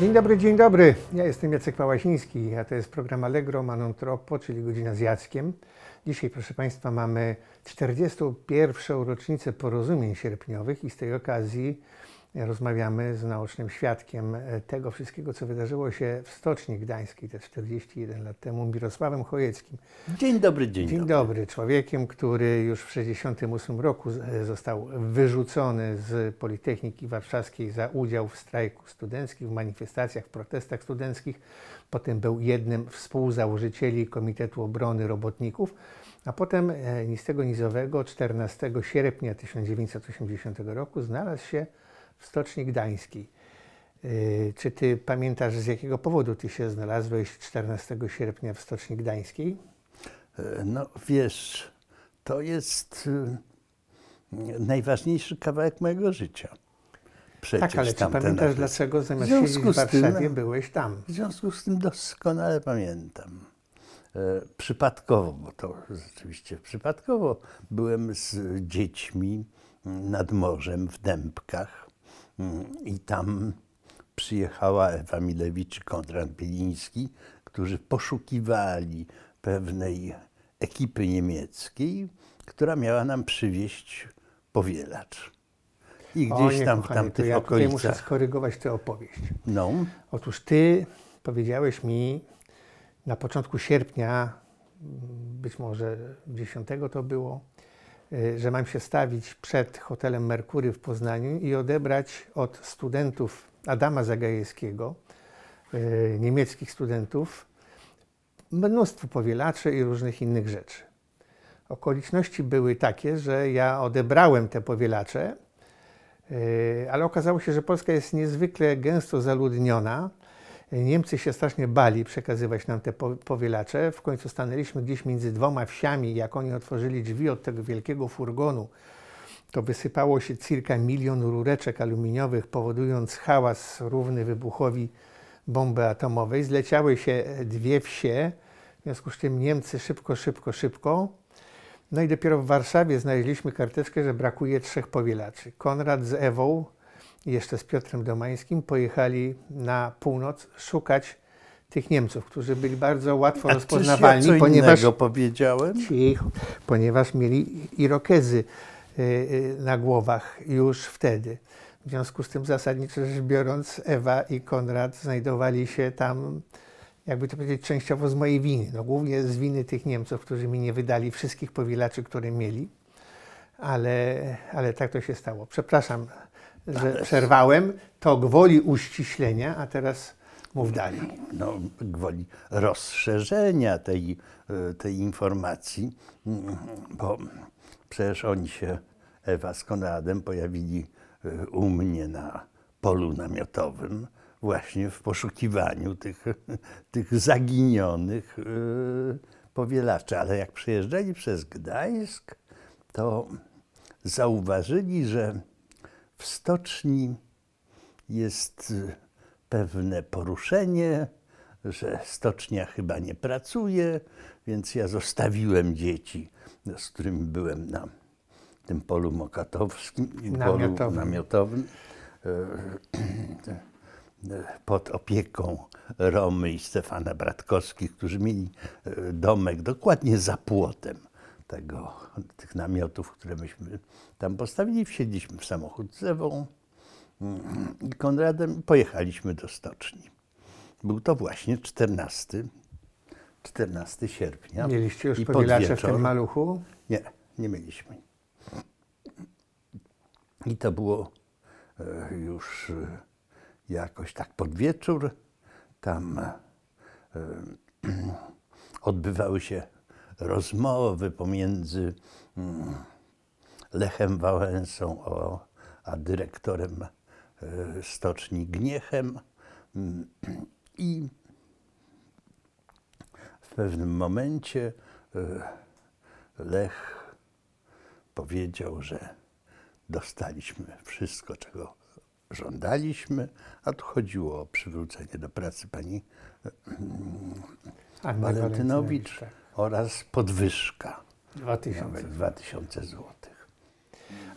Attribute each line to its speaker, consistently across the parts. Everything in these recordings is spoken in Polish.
Speaker 1: Dzień dobry, dzień dobry. Ja jestem Jacek Pałasiński, a to jest program Allegro Manon Troppo, czyli Godzina z Jackiem. Dzisiaj, proszę Państwa, mamy 41. rocznicę porozumień sierpniowych i z tej okazji rozmawiamy z naocznym świadkiem tego wszystkiego, co wydarzyło się w Stoczni Gdańskiej te 41 lat temu, Mirosławem Chojeckim.
Speaker 2: Dzień dobry, dzień,
Speaker 1: Dzień
Speaker 2: dobry.
Speaker 1: dobry. Człowiekiem, który już w 1968 roku z- został wyrzucony z Politechniki Warszawskiej za udział w strajku studenckich, w manifestacjach, w protestach studenckich. Potem był jednym współzałożycieli Komitetu Obrony Robotników, a potem e, ni z tego nizowego 14 sierpnia 1980 roku znalazł się w Stoczni Gdańskiej. Yy, Czy ty pamiętasz, z jakiego powodu ty się znalazłeś 14 sierpnia w Stoczni Gdańskiej?
Speaker 2: E, No wiesz, to jest y, najważniejszy kawałek mojego życia. Przecież
Speaker 1: Tak, ale czy pamiętasz, dlaczego zamiast siedzieć w
Speaker 2: z tym-
Speaker 1: Warszawie byłeś tam?
Speaker 2: W związku z tym doskonale pamiętam. E, przypadkowo, bo to rzeczywiście przypadkowo, byłem z dziećmi nad morzem w Dębkach i tam przyjechała Ewa Milewicz i Konrad Bieliński, którzy poszukiwali pewnej ekipy niemieckiej, która miała nam przywieźć powielacz. I
Speaker 1: O
Speaker 2: gdzieś
Speaker 1: nie,
Speaker 2: tam w
Speaker 1: kochanie, to
Speaker 2: tamtych
Speaker 1: ja tutaj muszę
Speaker 2: okolicach.
Speaker 1: skorygować tę opowieść.
Speaker 2: No,
Speaker 1: Otóż ty powiedziałeś mi na początku sierpnia, m, być może 10 to było, że mam się stawić przed hotelem Merkury w Poznaniu i odebrać od studentów Adama Zagajewskiego, y, niemieckich studentów, mnóstwo powielaczy i różnych innych rzeczy. Okoliczności były takie, że ja odebrałem te powielacze, Yy, ale okazało się, że Polska jest niezwykle gęsto zaludniona. Niemcy się strasznie bali przekazywać nam te po- powielacze. W końcu stanęliśmy gdzieś między dwoma wsiami. Jak oni otworzyli drzwi od tego wielkiego furgonu, to wysypało się cirka milion rureczek aluminiowych, powodując hałas równy wybuchowi bomby atomowej. Zleciały się dwie wsie. W związku z tym Niemcy szybko, szybko, szybko no i dopiero w Warszawie znaleźliśmy karteczkę, że brakuje trzech powielaczy. Konrad z Ewą jeszcze z Piotrem Domańskim pojechali na północ szukać tych Niemców, którzy byli bardzo łatwo
Speaker 2: a
Speaker 1: rozpoznawalni,
Speaker 2: ja
Speaker 1: ponieważ,
Speaker 2: powiedziałem?
Speaker 1: cicho, ponieważ mieli irokezy y, y, na głowach już wtedy. W związku z tym zasadniczo rzecz biorąc Ewa i Konrad znajdowali się tam jakby to powiedzieć, częściowo z mojej winy. No, głównie z winy tych Niemców, którzy mi nie wydali wszystkich powielaczy, które mieli, ale, ale tak to się stało. Przepraszam, że przerwałem. To gwoli uściślenia, a teraz mów dalej.
Speaker 2: no, gwoli rozszerzenia tej, e, tej informacji, mm, bo przecież oni się, Ewa z Konradem, pojawili e, u mnie na polu namiotowym właśnie w poszukiwaniu tych, tych zaginionych e, powielaczy. Ale jak przejeżdżali przez Gdańsk, to zauważyli, że w stoczni jest y, pewne poruszenie, że stocznia chyba nie pracuje, więc ja zostawiłem dzieci, z którymi byłem na tym polu mokatowskim, polu
Speaker 1: Namiotowym.
Speaker 2: namiotowym e, pod opieką Romy i Stefana Bratkowskich, którzy mieli e, domek dokładnie za płotem tego, tych namiotów, które myśmy tam postawili. Wsiedliśmy w samochód z Ewą mm, i Konradem i pojechaliśmy do stoczni. Był to właśnie 14, 14 sierpnia.
Speaker 1: Mieliście już
Speaker 2: I
Speaker 1: powielacze w tym maluchu?
Speaker 2: Nie, nie mieliśmy. I to było e, już e, jakoś tak pod wieczór. Tam e, odbywały się rozmowy pomiędzy mm, Lechem Wałęsą o, a dyrektorem e, stoczni Gniechem. Mm, I w pewnym momencie e, Lech powiedział, że dostaliśmy wszystko, czego żądaliśmy, a tu chodziło o przywrócenie do pracy pani
Speaker 1: Anny
Speaker 2: Walentynowicz
Speaker 1: tak.
Speaker 2: Oraz podwyżka
Speaker 1: 2000.
Speaker 2: nawet 2000 złotych.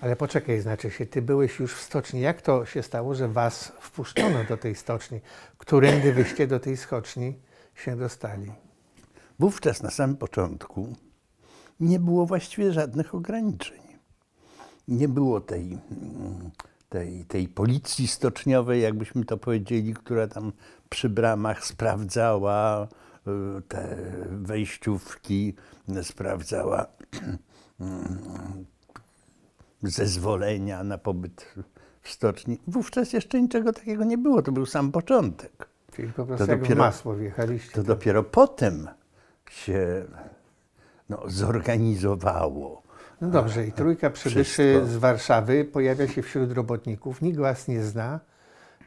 Speaker 1: Ale poczekaj, znaczy się, ty byłeś już w stoczni. Jak to się stało, że was wpuszczono do tej stoczni? Którędy wyście do tej skoczni się dostali?
Speaker 2: Wówczas na samym początku nie było właściwie żadnych ograniczeń. Nie było tej, tej, tej policji stoczniowej, jakbyśmy to powiedzieli, która tam przy bramach sprawdzała te wejściówki, sprawdzała zezwolenia na pobyt w stoczni. Wówczas jeszcze niczego takiego nie było, to był sam początek.
Speaker 1: Czyli po prostu
Speaker 2: To
Speaker 1: jak
Speaker 2: dopiero-
Speaker 1: masło wjechaliście.
Speaker 2: To dopiero potem się no, zorganizowało.
Speaker 1: No dobrze, i trójka przybyszy
Speaker 2: Wszystko.
Speaker 1: z Warszawy pojawia się wśród robotników, nikt was nie zna.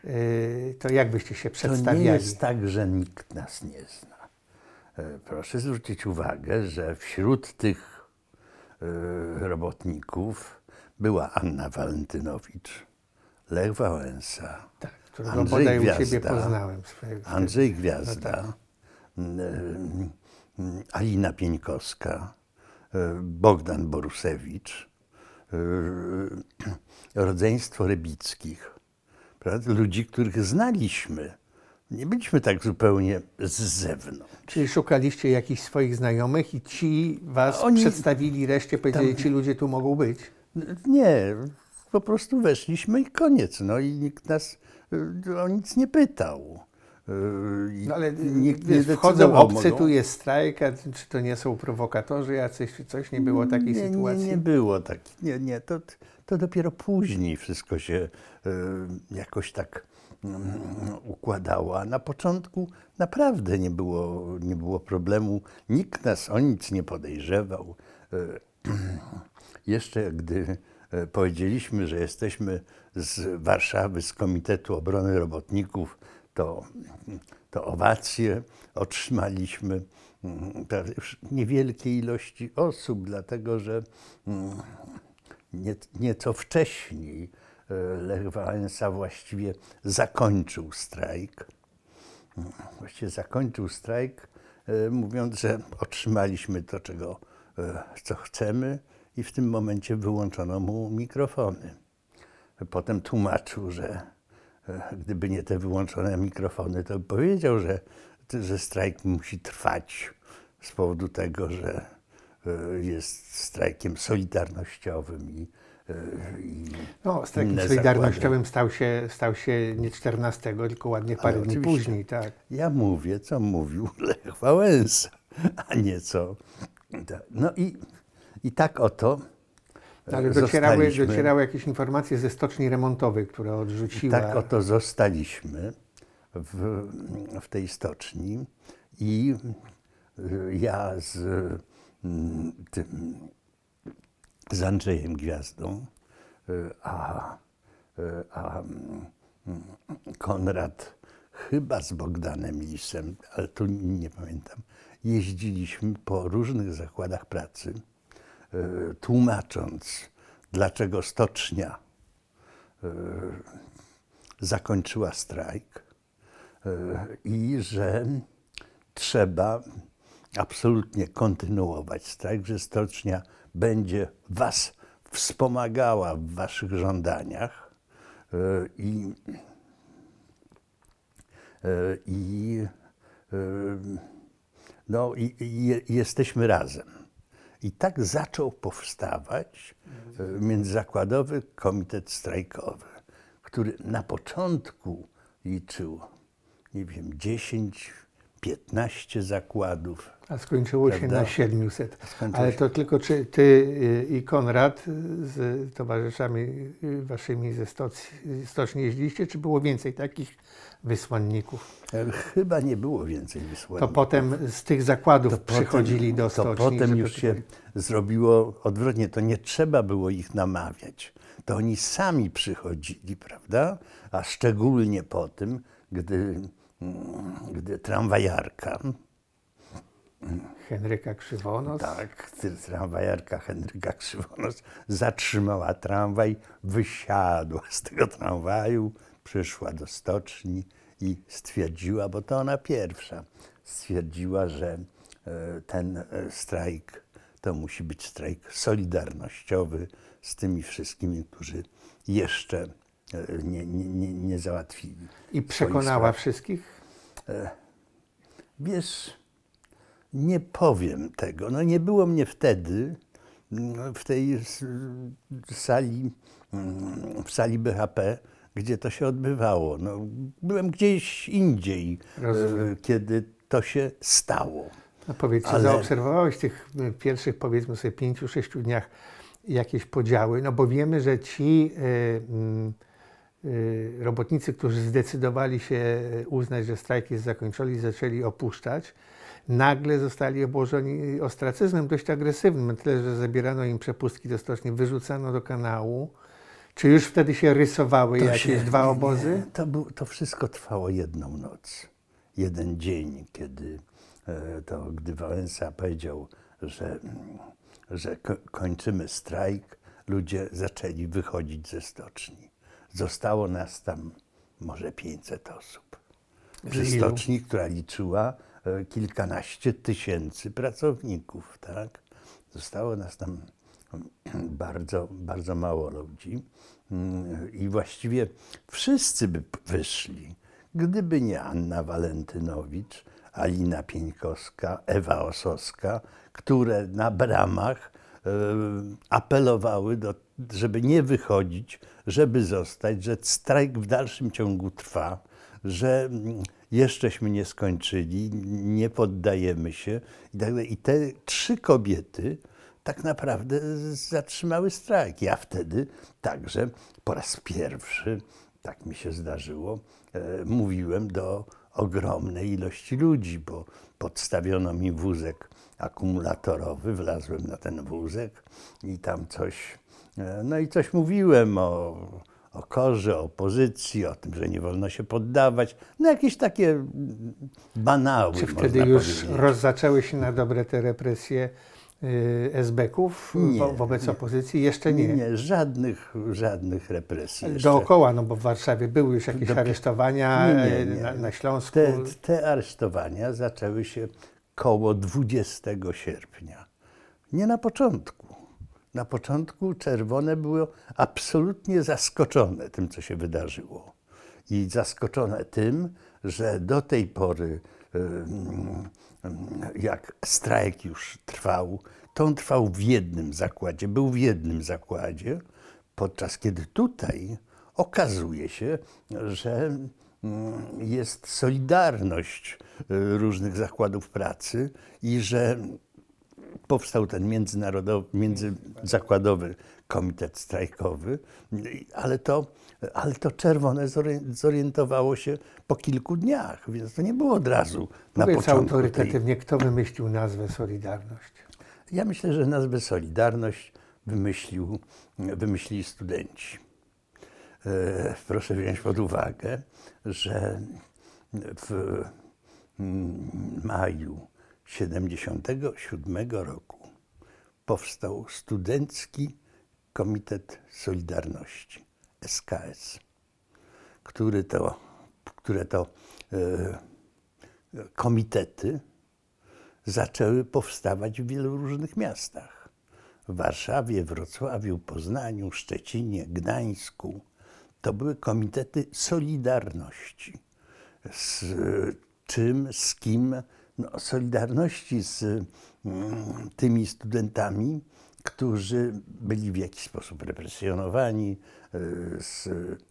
Speaker 1: Yy, To jak byście się
Speaker 2: To
Speaker 1: przedstawiali?
Speaker 2: nie jest tak, że nikt nas nie zna. E, Proszę zwrócić uwagę, że wśród tych e, robotników była Anna Walentynowicz, Lech Wałęsa,
Speaker 1: Tak,
Speaker 2: Andrzej Gwiazda, Andrzej
Speaker 1: wtedy.
Speaker 2: Gwiazda,
Speaker 1: No tak.
Speaker 2: m, Alina Pieńkowska, e, Bogdan Borusewicz, e, rodzeństwo Rybickich, prawda? ludzi, których znaliśmy. Nie byliśmy tak zupełnie z zewnątrz.
Speaker 1: Czyli szukaliście jakichś swoich znajomych i ci was
Speaker 2: Oni-
Speaker 1: przedstawili reszcie, powiedzieli,
Speaker 2: Tam-
Speaker 1: ci ludzie tu mogą być.
Speaker 2: Nie, po prostu weszliśmy i koniec. No i nikt nas y, o nic nie pytał. I
Speaker 1: No ale
Speaker 2: nikt nie
Speaker 1: wchodzą obcy, tu jest strajk, a czy to nie są prowokatorzy jacyś, czy coś? Nie było takiej
Speaker 2: nie,
Speaker 1: sytuacji?
Speaker 2: Nie, nie było takiej. Nie, nie, to, to dopiero później wszystko się y, jakoś tak mm, układało. A na początku naprawdę nie było, nie było problemu. Nikt nas o nic nie podejrzewał. Y, Jeszcze gdy e, powiedzieliśmy, że jesteśmy z Warszawy, z Komitetu Obrony Robotników, to, to owacje otrzymaliśmy mm, niewielkiej ilości osób, dlatego że mm, nie, nieco wcześniej e, Lech Wałęsa właściwie zakończył strajk. Właściwie zakończył strajk, e, mówiąc, że otrzymaliśmy to, czego, e, co chcemy i w tym momencie wyłączono mu mikrofony. Potem tłumaczył, że e, gdyby nie te wyłączone mikrofony, to powiedział, że, że strajk musi trwać z powodu tego, że e, jest strajkiem solidarnościowym e, i
Speaker 1: No, strajkiem solidarnościowym stał się, stał się nie 14, tylko ładnie parę dni później, tak.
Speaker 2: Ja mówię, co mówił Lech Wałęsa, a nie co. No i, i tak oto. e,
Speaker 1: Ale docierały, docierały jakieś informacje ze stoczni remontowej, która odrzuciła.
Speaker 2: Tak oto zostaliśmy w, w tej stoczni i y, ja z, mm, tym, z Andrzejem Gwiazdą, y, a, y, a mm, Konrad chyba z Bogdanem Lisem, ale tu nie pamiętam, jeździliśmy po różnych zakładach pracy, y, tłumacząc, dlaczego stocznia zakończyła strajk i że trzeba absolutnie kontynuować strajk, że stocznia będzie Was wspomagała w Waszych żądaniach y, i, y, i, y, no, i, i je- jesteśmy razem. I tak zaczął powstawać Międzyzakładowy Komitet Strajkowy, który na początku liczył, nie wiem, 10, 15 zakładów.
Speaker 1: A skończyło się
Speaker 2: Prawda?
Speaker 1: na 700.
Speaker 2: Skończyło
Speaker 1: Ale
Speaker 2: się-
Speaker 1: to tylko czy ty i Konrad z towarzyszami waszymi ze stoc- stoczni jeździliście, czy było więcej takich wysłanników?
Speaker 2: E, Chyba nie było więcej
Speaker 1: To
Speaker 2: wysłanników.
Speaker 1: potem z tych zakładów
Speaker 2: To potem-
Speaker 1: przychodzili do
Speaker 2: To
Speaker 1: stoczni.
Speaker 2: potem
Speaker 1: żeby
Speaker 2: już się zrobiło odwrotnie. To nie trzeba było ich namawiać. To oni sami przychodzili, prawda? A szczególnie po tym, gdy tramwajarka,
Speaker 1: Henryka Krzywonos.
Speaker 2: tak, gdy tramwajarka Henryka Krzywonos zatrzymała tramwaj, wysiadła z tego tramwaju, przyszła do stoczni i stwierdziła, bo to ona pierwsza, stwierdziła, że e, ten e, strajk to musi być strajk solidarnościowy, z tymi wszystkimi, którzy jeszcze nie, nie, nie, nie załatwili.
Speaker 1: I przekonała wszystkich?
Speaker 2: Wiesz, nie powiem tego. No nie było mnie wtedy mm, w tej sali, mm, w sali BHP, gdzie to się odbywało. No, byłem gdzieś indziej,
Speaker 1: Rozumiem.
Speaker 2: e, kiedy to się stało.
Speaker 1: No powiedz, czy
Speaker 2: Ale-
Speaker 1: zaobserwowałeś w tych pierwszych, powiedzmy sobie, pięciu, sześciu dniach jakieś podziały? No bo wiemy, że ci y, mm, y, robotnicy, którzy zdecydowali się uznać, że strajk jest zakończony i zaczęli opuszczać, nagle zostali obłożeni ostracyzmem dość agresywnym, tyle, że zabierano im przepustki do stoczni, wyrzucano do kanału. Czy już wtedy się rysowały
Speaker 2: To
Speaker 1: jakieś
Speaker 2: się-
Speaker 1: dwa
Speaker 2: nie,
Speaker 1: obozy?
Speaker 2: To, był, to wszystko trwało jedną noc, jeden dzień, kiedy e, to, gdy Wałęsa powiedział, że, że ko- kończymy strajk, ludzie zaczęli wychodzić ze stoczni. Zostało nas tam może 500 osób. Przy stoczni, która liczyła e, kilkanaście tysięcy pracowników, tak? Zostało nas tam bardzo, bardzo mało ludzi Mm, i właściwie wszyscy by wyszli, gdyby nie Anna Walentynowicz, Alina Pieńkowska, Ewa Osowska, które na bramach apelowały, do, żeby nie wychodzić, żeby zostać, że strajk w dalszym ciągu trwa, że mm, jeszcześmy nie skończyli, nie poddajemy się i tak. I te trzy kobiety tak naprawdę zatrzymały strajk. Ja wtedy także po raz pierwszy, tak mi się zdarzyło, e, mówiłem do ogromnej ilości ludzi, bo podstawiono mi wózek akumulatorowy, wlazłem na ten wózek i tam coś, e, no i coś mówiłem o, o korze, o opozycji, o tym, że nie wolno się poddawać, no jakieś takie banały,
Speaker 1: Czy wtedy już
Speaker 2: powiedzieć.
Speaker 1: roz, zaczęły się na dobre te represje y, SB-ków wo, wobec
Speaker 2: nie.
Speaker 1: opozycji? Jeszcze nie.
Speaker 2: Nie, żadnych, żadnych represji. jeszcze.
Speaker 1: Dookoła, no bo w Warszawie były już jakieś
Speaker 2: Do-
Speaker 1: aresztowania,
Speaker 2: Nie, nie,
Speaker 1: e,
Speaker 2: nie.
Speaker 1: Na, na Śląsku.
Speaker 2: Te, te aresztowania zaczęły się koło 20 sierpnia. Nie na początku. Na początku czerwone było absolutnie zaskoczone tym, co się wydarzyło. I zaskoczone tym, że do tej pory, jak strajk już trwał, to on trwał w jednym zakładzie, był w jednym zakładzie, podczas kiedy tutaj okazuje się, że jest solidarność y, różnych zakładów pracy i że powstał ten międzynarodowy, międzyzakładowy komitet strajkowy, i- ale to, ale to czerwone zorien- zorientowało się po kilku dniach, więc to nie było od razu na
Speaker 1: Powiedz
Speaker 2: początku. Tej...
Speaker 1: autorytatywnie, kto wymyślił nazwę Solidarność?
Speaker 2: Ja myślę, że nazwę Solidarność wymyślił, wymyślili studenci. E, Proszę wziąć pod uwagę, że w mm, maju 77 roku powstał Studencki Komitet Solidarności, SKS, który to, które to e, komitety zaczęły powstawać w wielu różnych miastach. W Warszawie, Wrocławiu, Poznaniu, Szczecinie, Gdańsku. To były komitety Solidarności. Z czym, z kim? No, Solidarności z mm, tymi studentami, którzy byli w jakiś sposób represjonowani, y, z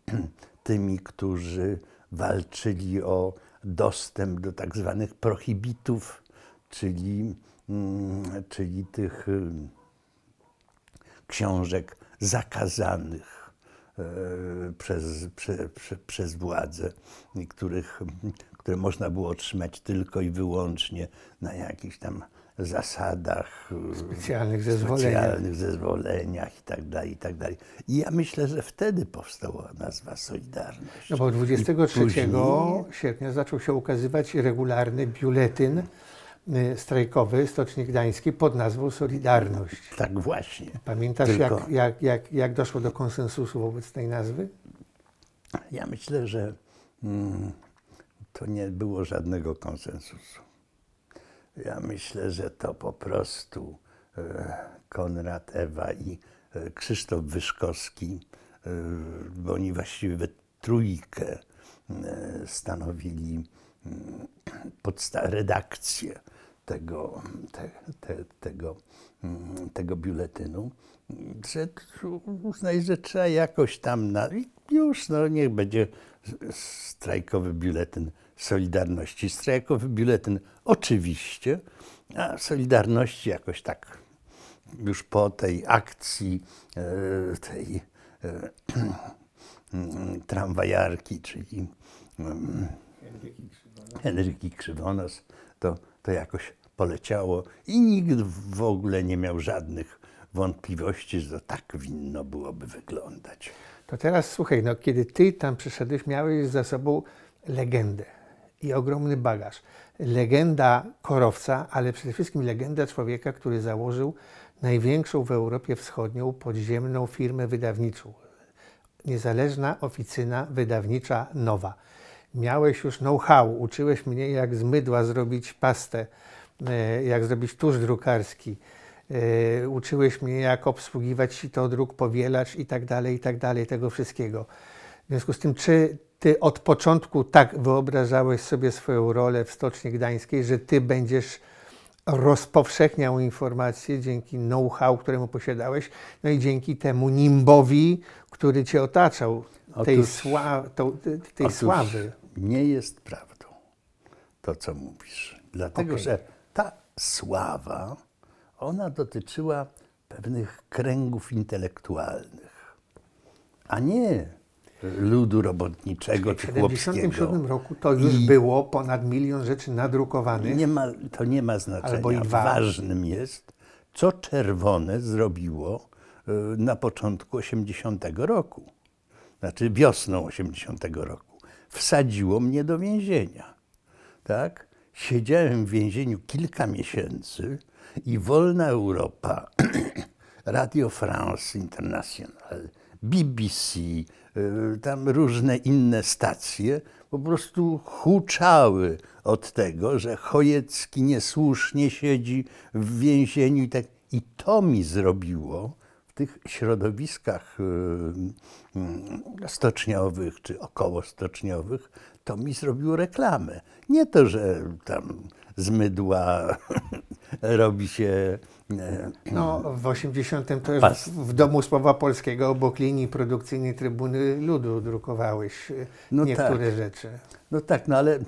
Speaker 2: tymi, którzy walczyli o dostęp do tak zwanych prohibitów, czyli, mm, czyli tych y, książek zakazanych przez, prze, prze, przez władzę, i których, które można było otrzymać tylko i wyłącznie na jakichś tam zasadach, e,
Speaker 1: Specjalnych zezwoleniach.
Speaker 2: specjalnych zezwoleniach i tak dalej, i tak dalej. I ja myślę, że wtedy powstała nazwa Solidarność.
Speaker 1: No bo
Speaker 2: I
Speaker 1: 23
Speaker 2: później-
Speaker 1: sierpnia zaczął się ukazywać regularny biuletyn strajkowy Stoczni Gdańskiej pod nazwą Solidarność.
Speaker 2: Tak właśnie.
Speaker 1: Pamiętasz,
Speaker 2: Tylko-
Speaker 1: jak, jak, jak, jak doszło do konsensusu wobec tej nazwy?
Speaker 2: Ja myślę, że mm, to nie było żadnego konsensusu. Ja myślę, że to po prostu e, Konrad, Ewa i e, Krzysztof Wyszkowski, e, bo oni właściwie we trójkę e, stanowili mm, podsta- redakcję tego, te, te, tego, mm, tego biuletynu, że uznaj, że trzeba jakoś tam na, i już no niech będzie strajkowy biuletyn Solidarności. Strajkowy biuletyn oczywiście, a Solidarności jakoś tak już po tej akcji e, tej e, tramwajarki, czyli mm, Henryki Krzywonos, to, to jakoś poleciało i nikt w ogóle nie miał żadnych wątpliwości, że tak winno byłoby wyglądać.
Speaker 1: To teraz słuchaj, no kiedy ty tam przyszedłeś, miałeś za sobą legendę i ogromny bagaż. Legenda korowca, ale przede wszystkim legenda człowieka, który założył największą w Europie Wschodnią podziemną firmę wydawniczą. Niezależna oficyna wydawnicza Nowa. Miałeś już know-how, uczyłeś mnie jak z mydła zrobić pastę, e, jak zrobić tusz drukarski, e, uczyłeś mnie jak obsługiwać sitodruk, powielacz i tak dalej, i tak dalej, tego wszystkiego. W związku z tym, czy ty od początku tak wyobrażałeś sobie swoją rolę w Stoczni Gdańskiej, że ty będziesz rozpowszechniał informacje dzięki know-how, któremu posiadałeś, no i dzięki temu nimbowi, który cię otaczał, tej,
Speaker 2: Otóż-
Speaker 1: sła, to, tej
Speaker 2: Otóż
Speaker 1: sławy.
Speaker 2: Nie jest prawdą to, co mówisz. Dlatego,
Speaker 1: Okej.
Speaker 2: że ta sława, ona dotyczyła pewnych kręgów intelektualnych, a nie ludu robotniczego
Speaker 1: W
Speaker 2: czy
Speaker 1: 1977
Speaker 2: chłopskiego.
Speaker 1: roku to już
Speaker 2: I-
Speaker 1: było ponad milion rzeczy nadrukowanych.
Speaker 2: Nie ma, to nie ma znaczenia.
Speaker 1: Albo i dwa.
Speaker 2: Ważnym jest, co czerwone zrobiło y, na początku 80 roku. Znaczy wiosną 80 roku. Wsadziło mnie do więzienia. Tak? Siedziałem w więzieniu kilka miesięcy i Wolna Europa, Radio France International, BBC, y, tam różne inne stacje po prostu huczały od tego, że Chojecki niesłusznie siedzi w więzieniu i tak. I to mi zrobiło tych środowiskach y, y, stoczniowych czy około stoczniowych, to mi zrobiło reklamę. Nie to, że tam z mydła robi się e,
Speaker 1: No, w 80 to już w, w Domu Słowa Polskiego obok linii produkcyjnej Trybuny Ludu drukowałeś
Speaker 2: No
Speaker 1: niektóre
Speaker 2: tak.
Speaker 1: rzeczy.
Speaker 2: No tak, no ale,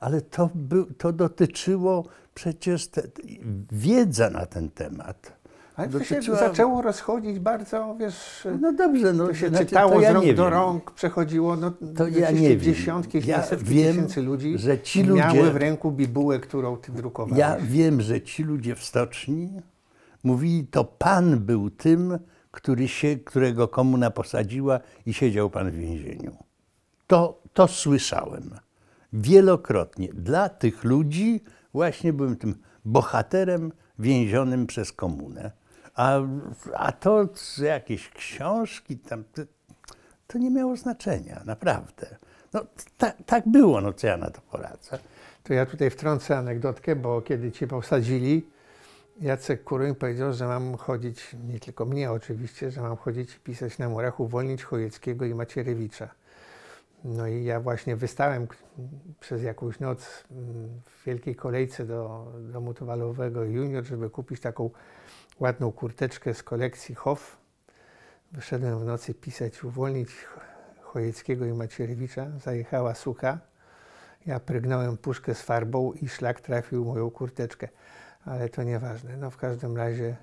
Speaker 2: ale to, był, to dotyczyło przecież te- wiedza na ten temat.
Speaker 1: Ale to się zaczęło rozchodzić bardzo, wiesz,
Speaker 2: No dobrze, no
Speaker 1: to się
Speaker 2: znaczy,
Speaker 1: czytało
Speaker 2: to ja
Speaker 1: z rąk do rąk, przechodziło, no
Speaker 2: To ja nie
Speaker 1: dziesiątki,
Speaker 2: Ja
Speaker 1: setki
Speaker 2: wiem,
Speaker 1: tysięcy ludzi
Speaker 2: że ci
Speaker 1: miały
Speaker 2: ludzie-
Speaker 1: w ręku bibułę, którą ty drukowałeś.
Speaker 2: Ja wiem, że ci ludzie w stoczni mówili, to pan był tym, który się, którego komuna posadziła i siedział pan w więzieniu. To, to słyszałem wielokrotnie. Dla tych ludzi właśnie byłem tym bohaterem więzionym przez komunę. A, a to, jakieś książki tam, to, to nie miało znaczenia, naprawdę. No, ta, tak było, no co ja na to poradzę.
Speaker 1: To ja tutaj wtrącę anegdotkę, bo kiedy cię posadzili, Jacek Kuroń powiedział, że mam chodzić, nie tylko mnie oczywiście, że mam chodzić i pisać na murach, uwolnić Chojeckiego i Macierewicza. No i ja właśnie wystałem przez jakąś noc w wielkiej kolejce do domu towarowego Junior, żeby kupić taką ładną kurteczkę z kolekcji Hof. Wyszedłem w nocy pisać, uwolnić Ch- Chojeckiego i Macierewicza. Zajechała sucha. Ja prygnąłem puszkę z farbą i szlak trafił moją kurteczkę. Ale to nieważne. No w każdym razie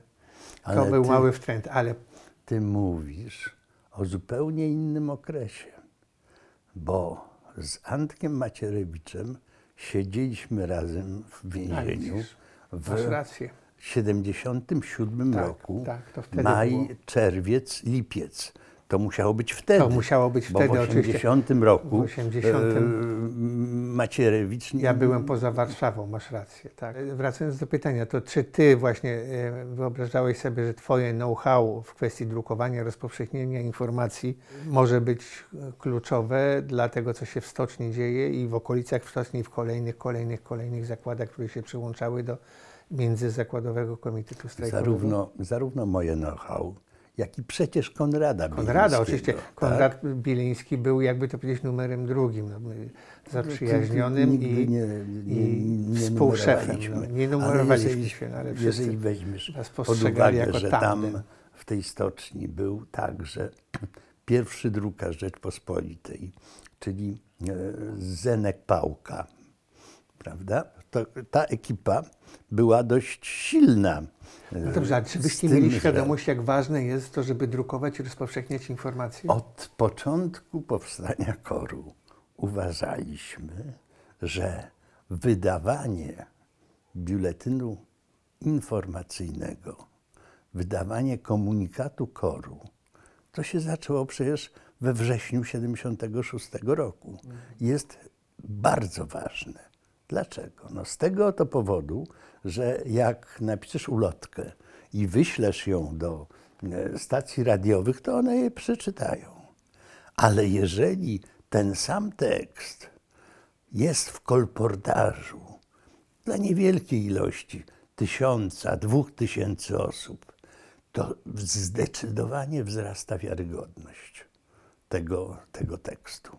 Speaker 1: to
Speaker 2: Ale
Speaker 1: był
Speaker 2: ty-
Speaker 1: mały wtręt, ale
Speaker 2: ty mówisz o zupełnie innym okresie, bo z Antkiem Macierewiczem siedzieliśmy razem w więzieniu
Speaker 1: widzisz,
Speaker 2: w
Speaker 1: masz rację.
Speaker 2: 77
Speaker 1: Tak,
Speaker 2: roku.
Speaker 1: tak, to wtedy
Speaker 2: maj,
Speaker 1: było.
Speaker 2: czerwiec, lipiec. To musiało być wtedy.
Speaker 1: To musiało być
Speaker 2: bo
Speaker 1: wtedy,
Speaker 2: w
Speaker 1: oczywiście.
Speaker 2: 80 roku
Speaker 1: W 80
Speaker 2: e, Macierewicz
Speaker 1: Ja byłem poza Warszawą, masz rację. Tak. Wracając do pytania, to czy ty właśnie e, wyobrażałeś sobie, że twoje know-how w kwestii drukowania, rozpowszechnienia informacji może być kluczowe dla tego, co się w stoczni dzieje i w okolicach w stoczni w kolejnych, kolejnych, kolejnych zakładach, które się przyłączały do Międzyzakładowego Komitetu Strajkowego?
Speaker 2: zarówno, zarówno moje know-how, jak i przecież Konrada
Speaker 1: Konrada, oczywiście.
Speaker 2: Bilińskiego,
Speaker 1: Konrad
Speaker 2: tak?
Speaker 1: Biliński był, jakby to powiedzieć, numerem drugim. No, zaprzyjaźnionym
Speaker 2: Nigdy
Speaker 1: i,
Speaker 2: nie, nie,
Speaker 1: i
Speaker 2: nie
Speaker 1: współszefem. No, nie numerowaliśmy się, no, ale
Speaker 2: jeżeli weźmiesz pod uwagę, że
Speaker 1: tandem.
Speaker 2: tam w tej stoczni był także pierwszy drukarz Rzeczpospolitej, czyli e, Zenek Pałka, prawda? To, ta ekipa była dość silna.
Speaker 1: No dobrze, ale czy byście
Speaker 2: tym,
Speaker 1: mieli świadomość, jak ważne jest to, żeby drukować i rozpowszechniać informacje?
Speaker 2: Od początku powstania koru uważaliśmy, że wydawanie biuletynu informacyjnego, wydawanie komunikatu koru, to się zaczęło przecież we wrześniu 76 roku. Jest bardzo ważne. Dlaczego? No z tego oto powodu, że jak napiszesz ulotkę i wyślesz ją do e, stacji radiowych, to one je przeczytają. Ale jeżeli ten sam tekst jest w kolportażu dla niewielkiej ilości, tysiąca, dwóch tysięcy osób, to zdecydowanie wzrasta wiarygodność tego, tego tekstu.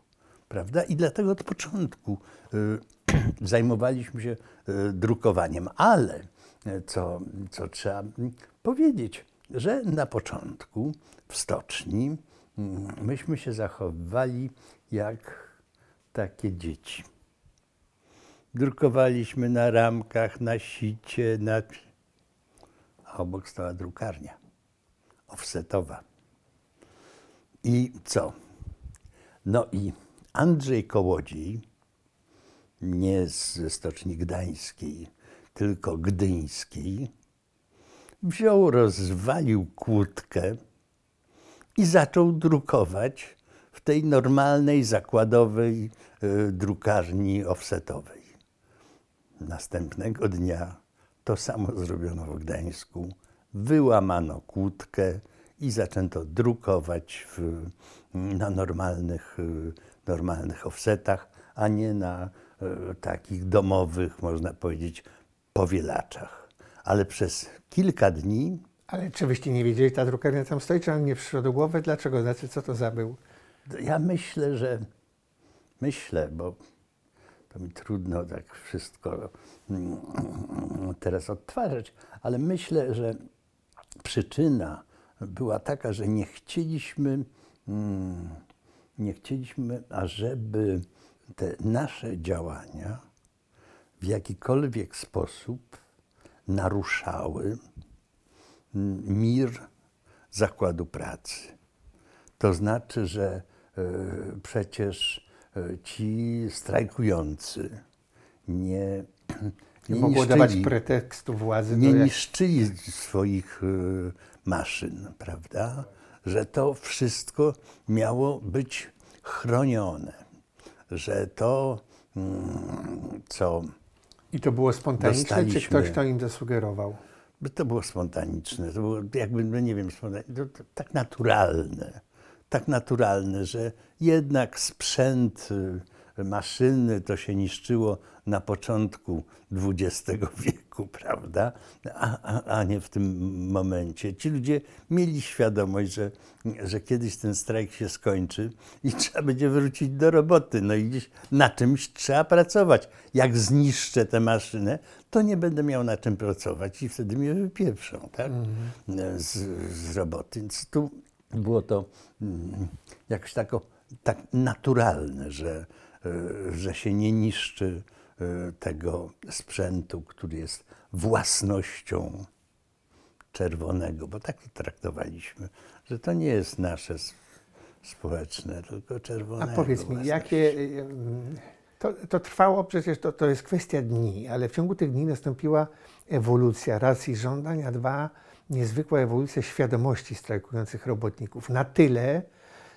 Speaker 2: Prawda? I dlatego od początku y, zajmowaliśmy się y, drukowaniem. Ale y, co, co trzeba mm, powiedzieć, że na początku w stoczni mm, myśmy się zachowywali jak takie dzieci. Drukowaliśmy na ramkach, na sicie, na... a obok stała drukarnia offsetowa. I co? No i Andrzej Kołodziej, nie ze Stoczni Gdańskiej, tylko Gdyńskiej, wziął, rozwalił kłódkę i zaczął drukować w tej normalnej, zakładowej y, drukarni offsetowej. Następnego dnia to samo zrobiono w Gdańsku. Wyłamano kłódkę i zaczęto drukować w, na normalnych, y, normalnych offsetach, a nie na y, takich domowych, można powiedzieć, powielaczach. Ale przez kilka dni
Speaker 1: Ale czy wyście nie wiedzieli, ta drukarnia tam stoi, czy wam nie przyszło do głowy? Dlaczego? Znaczy, co to za był?
Speaker 2: Ja myślę, że myślę, bo to mi trudno tak wszystko mm, teraz odtwarzać, ale myślę, że przyczyna była taka, że nie chcieliśmy, mm, nie chcieliśmy, ażeby te nasze działania w jakikolwiek sposób naruszały mir zakładu pracy. To znaczy, że e, przecież e, ci strajkujący nie,
Speaker 1: Nie
Speaker 2: nie
Speaker 1: mogło dawać pretekstu władzy
Speaker 2: nie
Speaker 1: do jak...
Speaker 2: niszczyli swoich e, maszyn, prawda? Że to wszystko miało być chronione, że to, mm, co
Speaker 1: I to było spontaniczne, czy ktoś to im zasugerował?
Speaker 2: By to było spontaniczne, to było jakby, no nie wiem, spontaniczne, tak naturalne. Tak naturalne, że jednak sprzęt, y, maszyny to się niszczyło na początku XX wieku, prawda? A, a, a nie w tym momencie. Ci ludzie mieli świadomość, że, że kiedyś ten strajk się skończy i trzeba będzie wrócić do roboty. No i gdzieś na czymś trzeba pracować. Jak zniszczę tę maszynę, to nie będę miał na czym pracować i wtedy mnie wypieprzą, tak? Z, z roboty. Więc tu było to mm, jakoś tako, tak naturalne, że, że się nie niszczy y, tego sprzętu, który jest własnością czerwonego, bo tak to traktowaliśmy, że to nie jest nasze społeczne, tylko
Speaker 1: A
Speaker 2: czerwonego.
Speaker 1: powiedz mi, jakie... mm, To, to trwało przecież, to, to jest kwestia dni, ale w ciągu tych dni nastąpiła ewolucja raz i żądań, a dwa niezwykła ewolucja świadomości strajkujących robotników. Na tyle,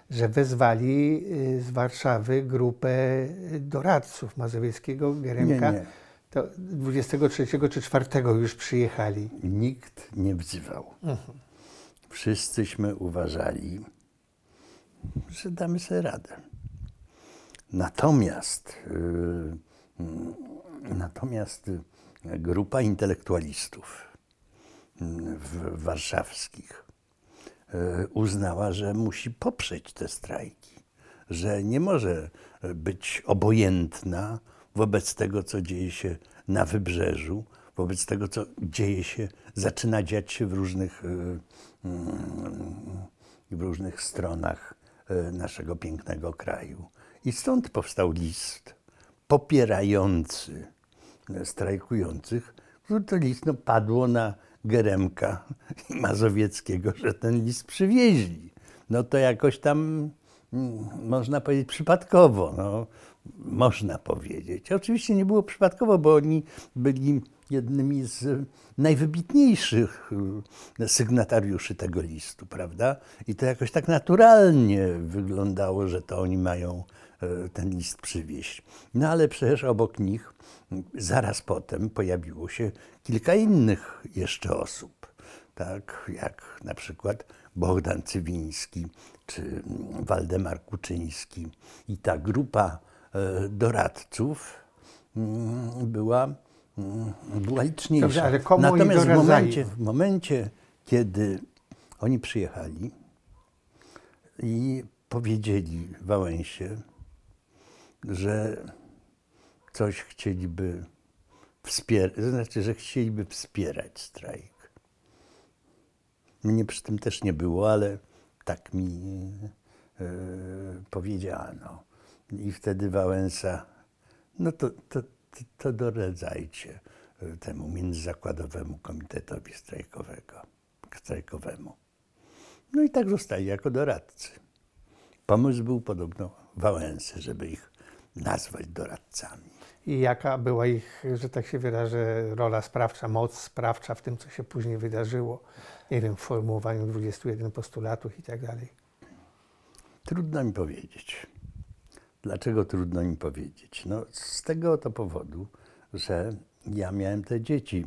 Speaker 1: że wezwali y, z Warszawy grupę y, doradców Mazowieckiego, Geremka.
Speaker 2: Nie, nie.
Speaker 1: To 23 czy 4 już przyjechali.
Speaker 2: Nikt nie wzywał. Wszyscyśmy uważali, że damy sobie radę. Natomiast, yy, mm, natomiast y, grupa intelektualistów w, warszawskich uznała, że musi poprzeć te strajki, że nie może być obojętna wobec tego, co dzieje się na wybrzeżu, wobec tego, co dzieje się, zaczyna dziać się w różnych, w różnych stronach naszego pięknego kraju. I stąd powstał list popierający strajkujących, który to list no, padło na Geremka i Mazowieckiego, że ten list przywieźli. No to jakoś tam mm, można powiedzieć przypadkowo, no, można powiedzieć. Oczywiście nie było przypadkowo, bo oni byli jednymi z najwybitniejszych y, sygnatariuszy tego listu, prawda? I to jakoś tak naturalnie wyglądało, że to oni mają ten list przywieźć. No ale przecież obok nich zaraz potem pojawiło się kilka innych jeszcze osób, tak? jak na przykład Bogdan Cywiński czy Waldemar Kuczyński. I ta grupa e, doradców była, była liczniejsza.
Speaker 1: Dobrze, ale komu
Speaker 2: Natomiast
Speaker 1: w
Speaker 2: momencie, w momencie, kiedy oni przyjechali i powiedzieli Wałęsie, że coś chcieliby wspierać, to znaczy, że chcieliby wspierać strajk. Mnie przy tym też nie było, ale tak mi e, powiedziano. I wtedy Wałęsa, no to, to, to, to doradzajcie e, temu międzyzakładowemu komitetowi strajkowego, strajkowemu. No i tak zostali jako doradcy. Pomysł był podobno Wałęsy, żeby ich nazwać doradcami
Speaker 1: i jaka była ich, że tak się wyrażę, rola sprawcza, moc sprawcza w tym, co się później wydarzyło, nie wiem, w formułowaniu 21 postulatów i tak dalej.
Speaker 2: Trudno mi powiedzieć. Dlaczego trudno mi powiedzieć? No, z tego oto powodu, że ja miałem te dzieci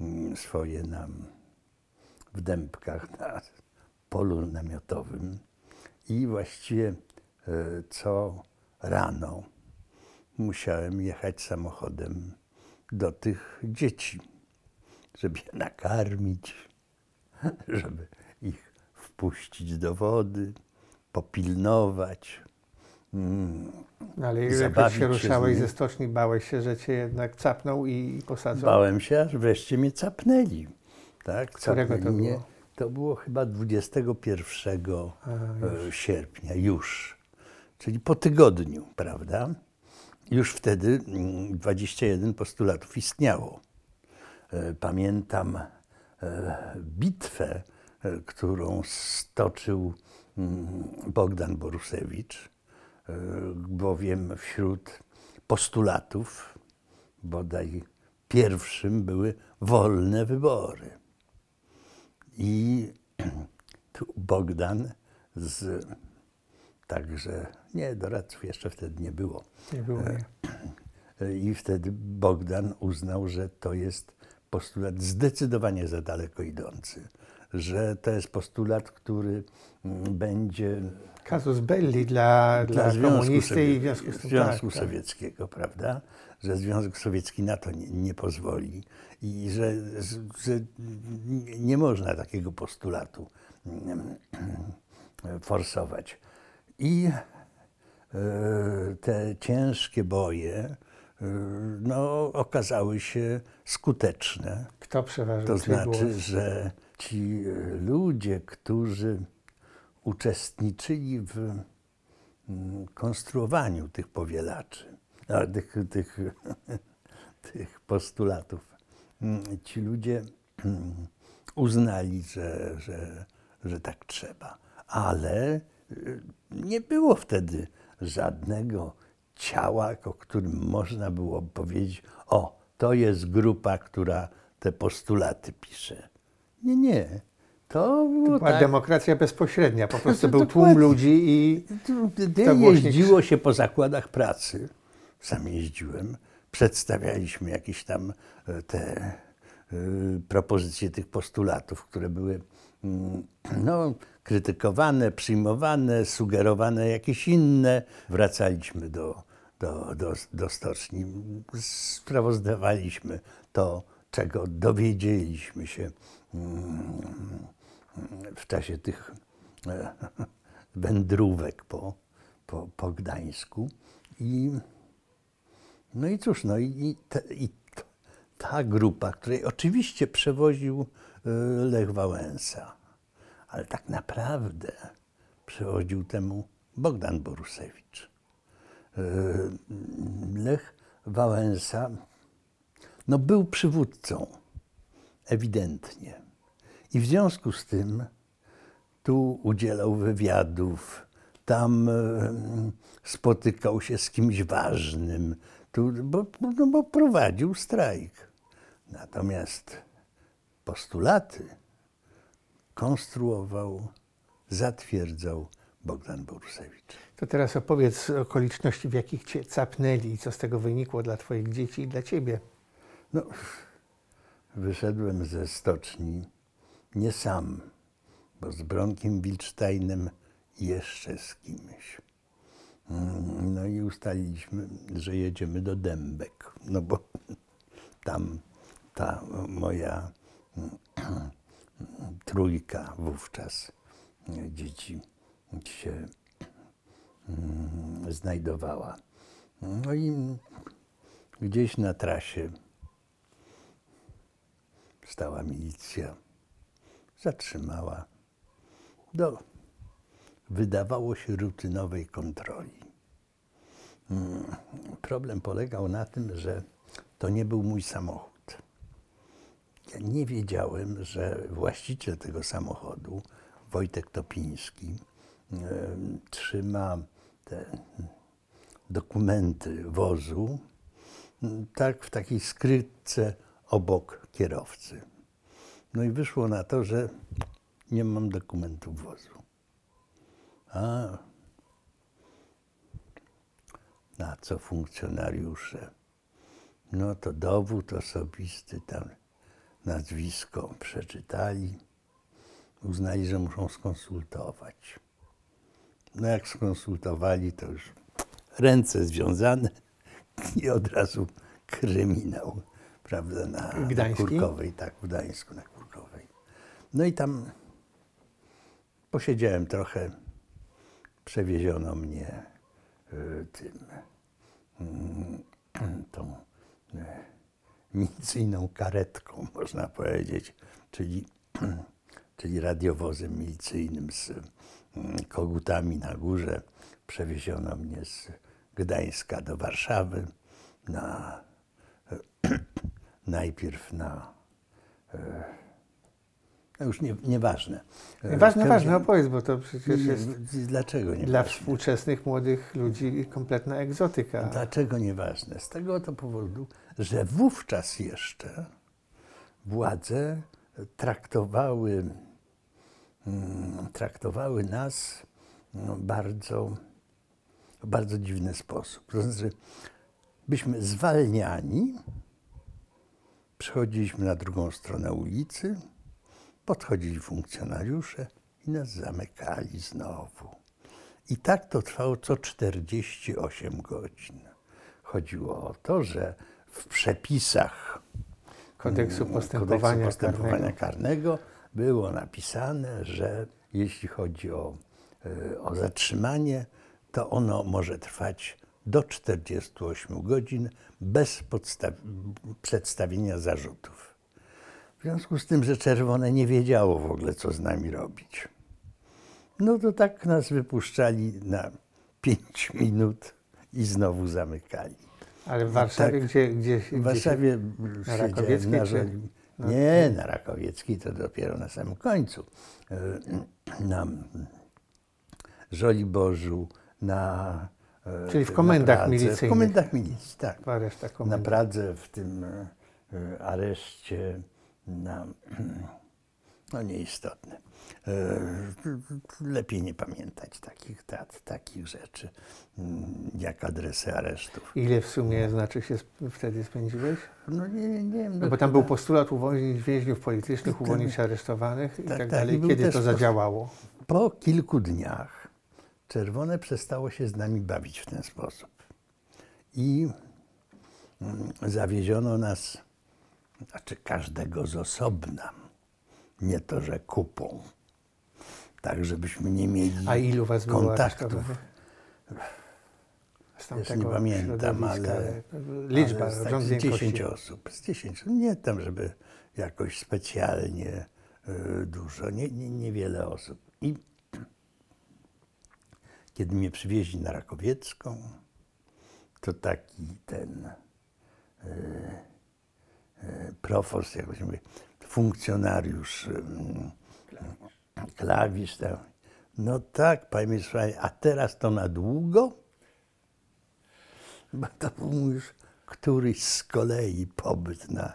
Speaker 2: mm, swoje na, w dębkach na polu namiotowym i właściwie e, co rano musiałem jechać samochodem do tych dzieci, żeby je nakarmić, żeby ich wpuścić do wody, popilnować.
Speaker 1: Mm, Ale jak się ruszałeś ze stoczni, bałeś się, że cię jednak capną i posadzą?
Speaker 2: Bałem się, aż wreszcie mnie capnęli. Tak?
Speaker 1: Którego to było?
Speaker 2: To było chyba 21 A, już. sierpnia, już. Czyli po tygodniu, prawda? Już wtedy 21 mm, postulatów istniało. E, pamiętam e, bitwę, e, którą stoczył mm, Bogdan Borusewicz, bowiem wśród postulatów bodaj pierwszym były wolne wybory. I tu Bogdan z Także nie, doradców jeszcze wtedy nie było.
Speaker 1: Nie było. Nie.
Speaker 2: E, I wtedy Bogdan uznał, że to jest postulat zdecydowanie za daleko idący, że to jest postulat, który mm, będzie.
Speaker 1: Kazus belli dla, dla, dla komunisty i Związku,
Speaker 2: Związku tak, tak. Sowieckiego, tak. prawda? Że Związek Sowiecki na to nie, nie pozwoli i że, że nie można takiego postulatu mm, forsować. I e, te ciężkie boje e, no, okazały się skuteczne.
Speaker 1: Kto przeważył?
Speaker 2: To znaczy, że ci ludzie, którzy uczestniczyli w konstruowaniu tych powielaczy, tych, tych, tych postulatów, ci ludzie uznali, że, że, że tak trzeba. Ale nie było wtedy żadnego ciała, o którym można było powiedzieć: O, to jest grupa, która te postulaty pisze. Nie, nie. To, było to
Speaker 1: była
Speaker 2: tak.
Speaker 1: demokracja bezpośrednia. Po prostu był tłum ludzi i.
Speaker 2: To jeździło się po zakładach pracy. Sam jeździłem. Przedstawialiśmy jakieś tam e, te y, propozycje tych postulatów, które były no, krytykowane, przyjmowane, sugerowane jakieś inne. Wracaliśmy do, do, do, do stoczni, sprawozdawaliśmy to, czego dowiedzieliśmy się mm, w czasie tych e, wędrówek po, po, po Gdańsku. I, no i cóż, no i, i, i ta grupa, której oczywiście przewoził Lech Wałęsa, ale tak naprawdę przewodził temu Bogdan Borusewicz. E, Lech Wałęsa no, był przywódcą, ewidentnie. I w związku z tym tu udzielał wywiadów, tam e, spotykał się z kimś ważnym, tu, bo, no, bo prowadził strajk. Natomiast postulaty konstruował, zatwierdzał Bogdan Borusewicz.
Speaker 1: To teraz opowiedz okoliczności, w jakich cię capnęli i co z tego wynikło dla twoich dzieci i dla ciebie.
Speaker 2: No, wyszedłem ze stoczni nie sam, bo z Bronkiem Wilcztajnem jeszcze z kimś. Mm, No i ustaliliśmy, że jedziemy do Dębek, no bo tam ta moja trójka wówczas dzieci się mm, znajdowała. No i gdzieś na trasie stała milicja, zatrzymała do, wydawało się, rutynowej kontroli. Mm, Problem polegał na tym, że to nie był mój samochód. Ja nie wiedziałem, że właściciel tego samochodu, Wojtek Topiński, trzyma te dokumenty wozu tak w takiej skrytce obok kierowcy. No i wyszło na to, że nie mam dokumentów wozu. A na co funkcjonariusze? No to dowód osobisty, tam nazwisko przeczytali, uznali, że muszą skonsultować. No jak skonsultowali, to już ręce związane i od razu kryminał, prawda, na, na? Kurkowej, tak, w Gdańsku na Kurkowej. No i tam posiedziałem trochę, przewieziono mnie y, tym, mm, tą y, milicyjną karetką, można powiedzieć, czyli, czyli radiowozem milicyjnym z mm, kogutami na górze. Przewieziono mnie z Gdańska do Warszawy na najpierw na e, no już nie, nieważne. E,
Speaker 1: Ważne, ważne, opowiedz, bo to przecież jest
Speaker 2: Dlaczego nie
Speaker 1: dla
Speaker 2: ważne?
Speaker 1: współczesnych młodych ludzi kompletna egzotyka.
Speaker 2: Dlaczego nieważne? Z tego to powodu, że wówczas jeszcze władze traktowały, mm, traktowały nas no, bardzo, w bardzo dziwny sposób. To znaczy, byśmy zwalniani, przechodziliśmy na drugą stronę ulicy, podchodzili funkcjonariusze i nas zamykali znowu. I tak to trwało co 48 godzin. Chodziło o to, że w przepisach
Speaker 1: Kodeksu
Speaker 2: mm,
Speaker 1: postępowania,
Speaker 2: kodeksu postępowania
Speaker 1: karnego.
Speaker 2: karnego było napisane, że jeśli chodzi o, y, o zatrzymanie, to ono może trwać do 48 godzin bez przedstawienia zarzutów. W związku z tym, że czerwone nie wiedziało w ogóle, co z nami robić. No to tak nas wypuszczali na 5 minut i znowu zamykali.
Speaker 1: Ale w Warszawie,
Speaker 2: Tak.
Speaker 1: gdzie, gdzie,
Speaker 2: W Warszawie
Speaker 1: Rakowieckiej
Speaker 2: na
Speaker 1: czy- no,
Speaker 2: Nie, na Rakowieckiej to dopiero na samym końcu. E, Na Żoliborzu, na... e,
Speaker 1: Czyli w komendach
Speaker 2: Pradze.
Speaker 1: milicyjnych.
Speaker 2: W komendach milicji, tak.
Speaker 1: w aresztach
Speaker 2: Na. Pradze, w tym e, areszcie, na... No nieistotne. E, Lepiej nie pamiętać takich dat, takich rzeczy, mm, jak adresy aresztów.
Speaker 1: Ile w sumie znaczy się wtedy spędziłeś?
Speaker 2: No nie, nie, nie wiem.
Speaker 1: No bo tam był postulat uwolnić więźniów politycznych, uwolnić aresztowanych i
Speaker 2: Tak,
Speaker 1: tak,
Speaker 2: tak,
Speaker 1: dalej.
Speaker 2: i
Speaker 1: Kiedy to zadziałało?
Speaker 2: Po kilku dniach czerwone przestało się z nami bawić w ten sposób. I mm, zawieziono nas, znaczy każdego z osobna, nie to, że kupą, tak żebyśmy nie mieli
Speaker 1: A ilu was było
Speaker 2: kontaktów.
Speaker 1: aresztowanych? Z
Speaker 2: nie pamiętam, ale,
Speaker 1: liczba,
Speaker 2: ale z, tak z
Speaker 1: wielkości.
Speaker 2: 10 osób. Z 10, nie tam, żeby jakoś specjalnie y, dużo, nie, nie, niewiele osób. I kiedy mnie przywieźli na Rakowiecką, to taki ten y, y, profos, jak to się mówi, funkcjonariusz, klawisz, tam. no tak, panie a teraz to na długo? Bo to był już któryś z kolei pobyt na,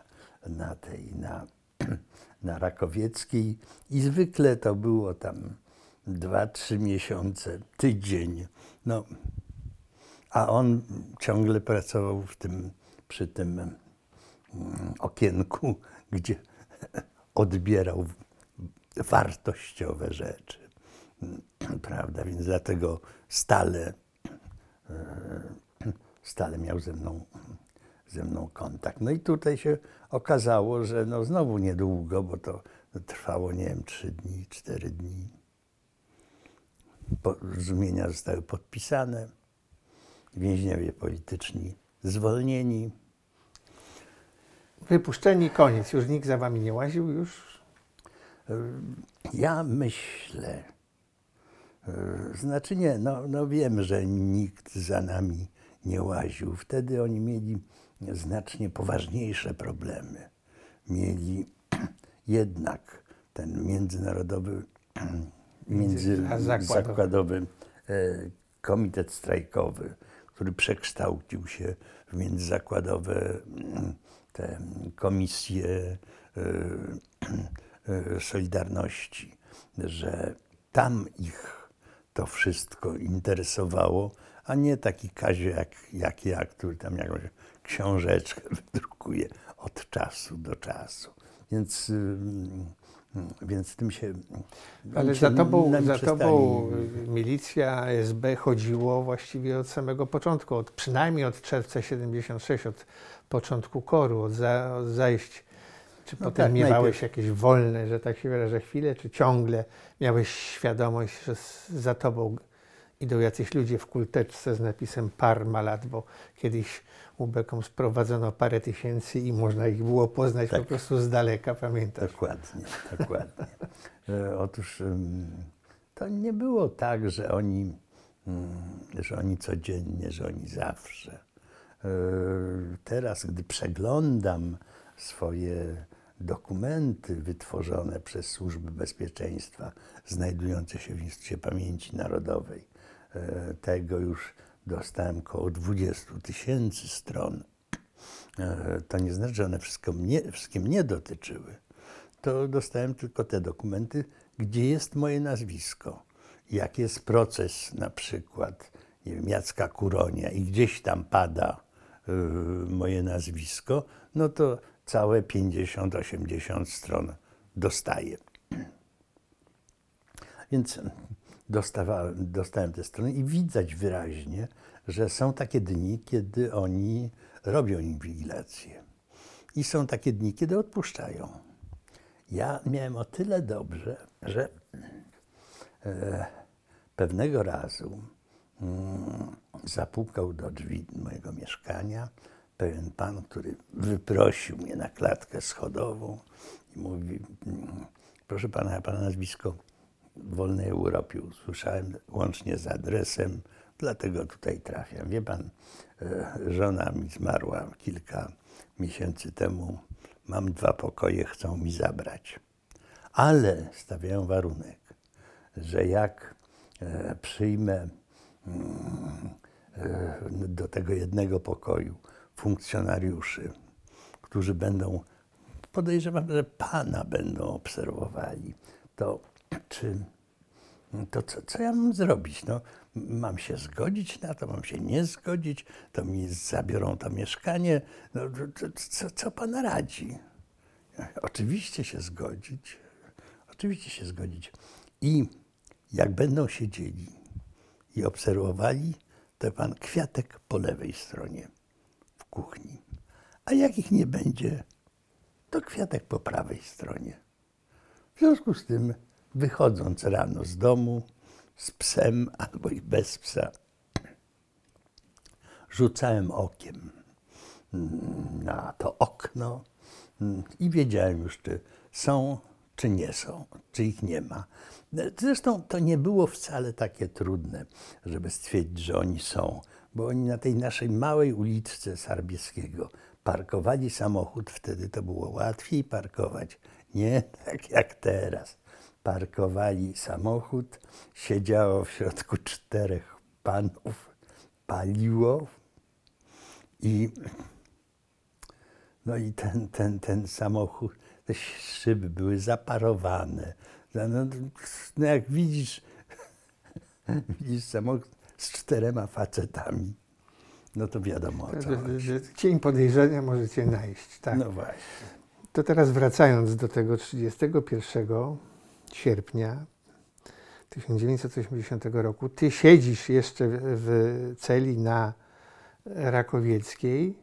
Speaker 2: na tej, na, na Rakowieckiej i zwykle to było tam dwa, trzy miesiące, tydzień. No, a on ciągle pracował w tym, przy tym okienku, gdzie odbierał wartościowe rzeczy. Prawda? Więc dlatego stale, e, stale miał ze mną, ze mną kontakt. No i tutaj się okazało, że no znowu niedługo, bo to trwało, nie wiem, trzy dni, cztery dni. Porozumienia zostały podpisane, więźniowie polityczni zwolnieni.
Speaker 1: Wypuszczeni, koniec. Już nikt za wami nie łaził, już
Speaker 2: Ja myślę, e, znaczy nie, no, no wiem, że nikt za nami nie łaził. Wtedy oni mieli znacznie poważniejsze problemy. Mieli jednak ten międzynarodowy, międzyzakładowy e, komitet strajkowy, który przekształcił się w międzyzakładowe mm, te komisje e, e, Solidarności, że tam ich to wszystko interesowało, a nie taki Kazio jak, jak ja, który tam jakąś książeczkę wydrukuje od czasu do czasu. Więc, ym, więc tym się.
Speaker 1: Ale za tobą, za tobą y, milicja, SB chodziło właściwie od samego początku, od, przynajmniej od czerwca 76, od początku koru, od, za, od zajść. Czy
Speaker 2: No
Speaker 1: potem
Speaker 2: tak,
Speaker 1: miewałeś
Speaker 2: najpierw-
Speaker 1: jakieś wolne, że tak się wyrażę, chwile, czy ciągle miałeś świadomość, że za tobą idą jacyś ludzie w kulteczce z napisem Parmalat, bo kiedyś ubekom sprowadzono parę tysięcy i można ich było poznać
Speaker 2: Tak.
Speaker 1: po prostu z daleka, pamiętasz?
Speaker 2: Dokładnie, dokładnie. E, Otóż to nie było tak, że oni, mm, że oni codziennie, że oni zawsze. E, Teraz, gdy przeglądam swoje dokumenty wytworzone przez służby bezpieczeństwa znajdujące się w Instytucie Pamięci Narodowej, e, tego już dostałem około 20 tysięcy stron. E, To nie znaczy, że one wszystko mnie, wszystkie mnie dotyczyły. To dostałem tylko te dokumenty, gdzie jest moje nazwisko. Jak jest proces na przykład, nie wiem, Jacka Kuronia i gdzieś tam pada moje nazwisko, no to całe 50-80 stron dostaję. Więc dostawałem, dostałem te strony i widać wyraźnie, że są takie dni, kiedy oni robią inwigilację. I są takie dni, kiedy odpuszczają. Ja miałem o tyle dobrze, że e, pewnego razu zapukał do drzwi mojego mieszkania pewien pan, który wyprosił mnie na klatkę schodową i mówi, mm, proszę pana, ja pana nazwisko w wolnej Europie usłyszałem łącznie z adresem, dlatego tutaj trafiam. Wie pan, e, żona mi zmarła kilka miesięcy temu, mam dwa pokoje, chcą mi zabrać. Ale stawiają warunek, że jak e, przyjmę mm, do tego jednego pokoju funkcjonariuszy, którzy będą, podejrzewam, że pana będą obserwowali, to czy to co, co ja mam zrobić? No, mam się zgodzić na to, mam się nie zgodzić, to mi zabiorą to mieszkanie. No, co, co pan radzi? Oczywiście się zgodzić. Oczywiście się zgodzić. I jak będą siedzieli i obserwowali, to pan kwiatek po lewej stronie w kuchni. A jak ich nie będzie, to kwiatek po prawej stronie. W związku z tym wychodząc rano z domu z psem albo i bez psa, rzucałem okiem na to okno i wiedziałem już, czy są, czy nie są, czy ich nie ma. Zresztą to nie było wcale takie trudne, żeby stwierdzić, że oni są, bo oni na tej naszej małej uliczce Sarbieskiego parkowali samochód, wtedy to było łatwiej parkować, nie tak jak teraz. Parkowali samochód, siedziało w środku czterech panów, paliło i no i ten, ten, ten samochód, te szyby były zaparowane. No, no, no jak widzisz, widzisz samochód z czterema facetami, no to wiadomo o co
Speaker 1: cień podejrzenia możecie najść. Tak.
Speaker 2: No właśnie.
Speaker 1: To teraz wracając do tego 31 sierpnia 1980 roku, ty siedzisz jeszcze w, celi na Rakowieckiej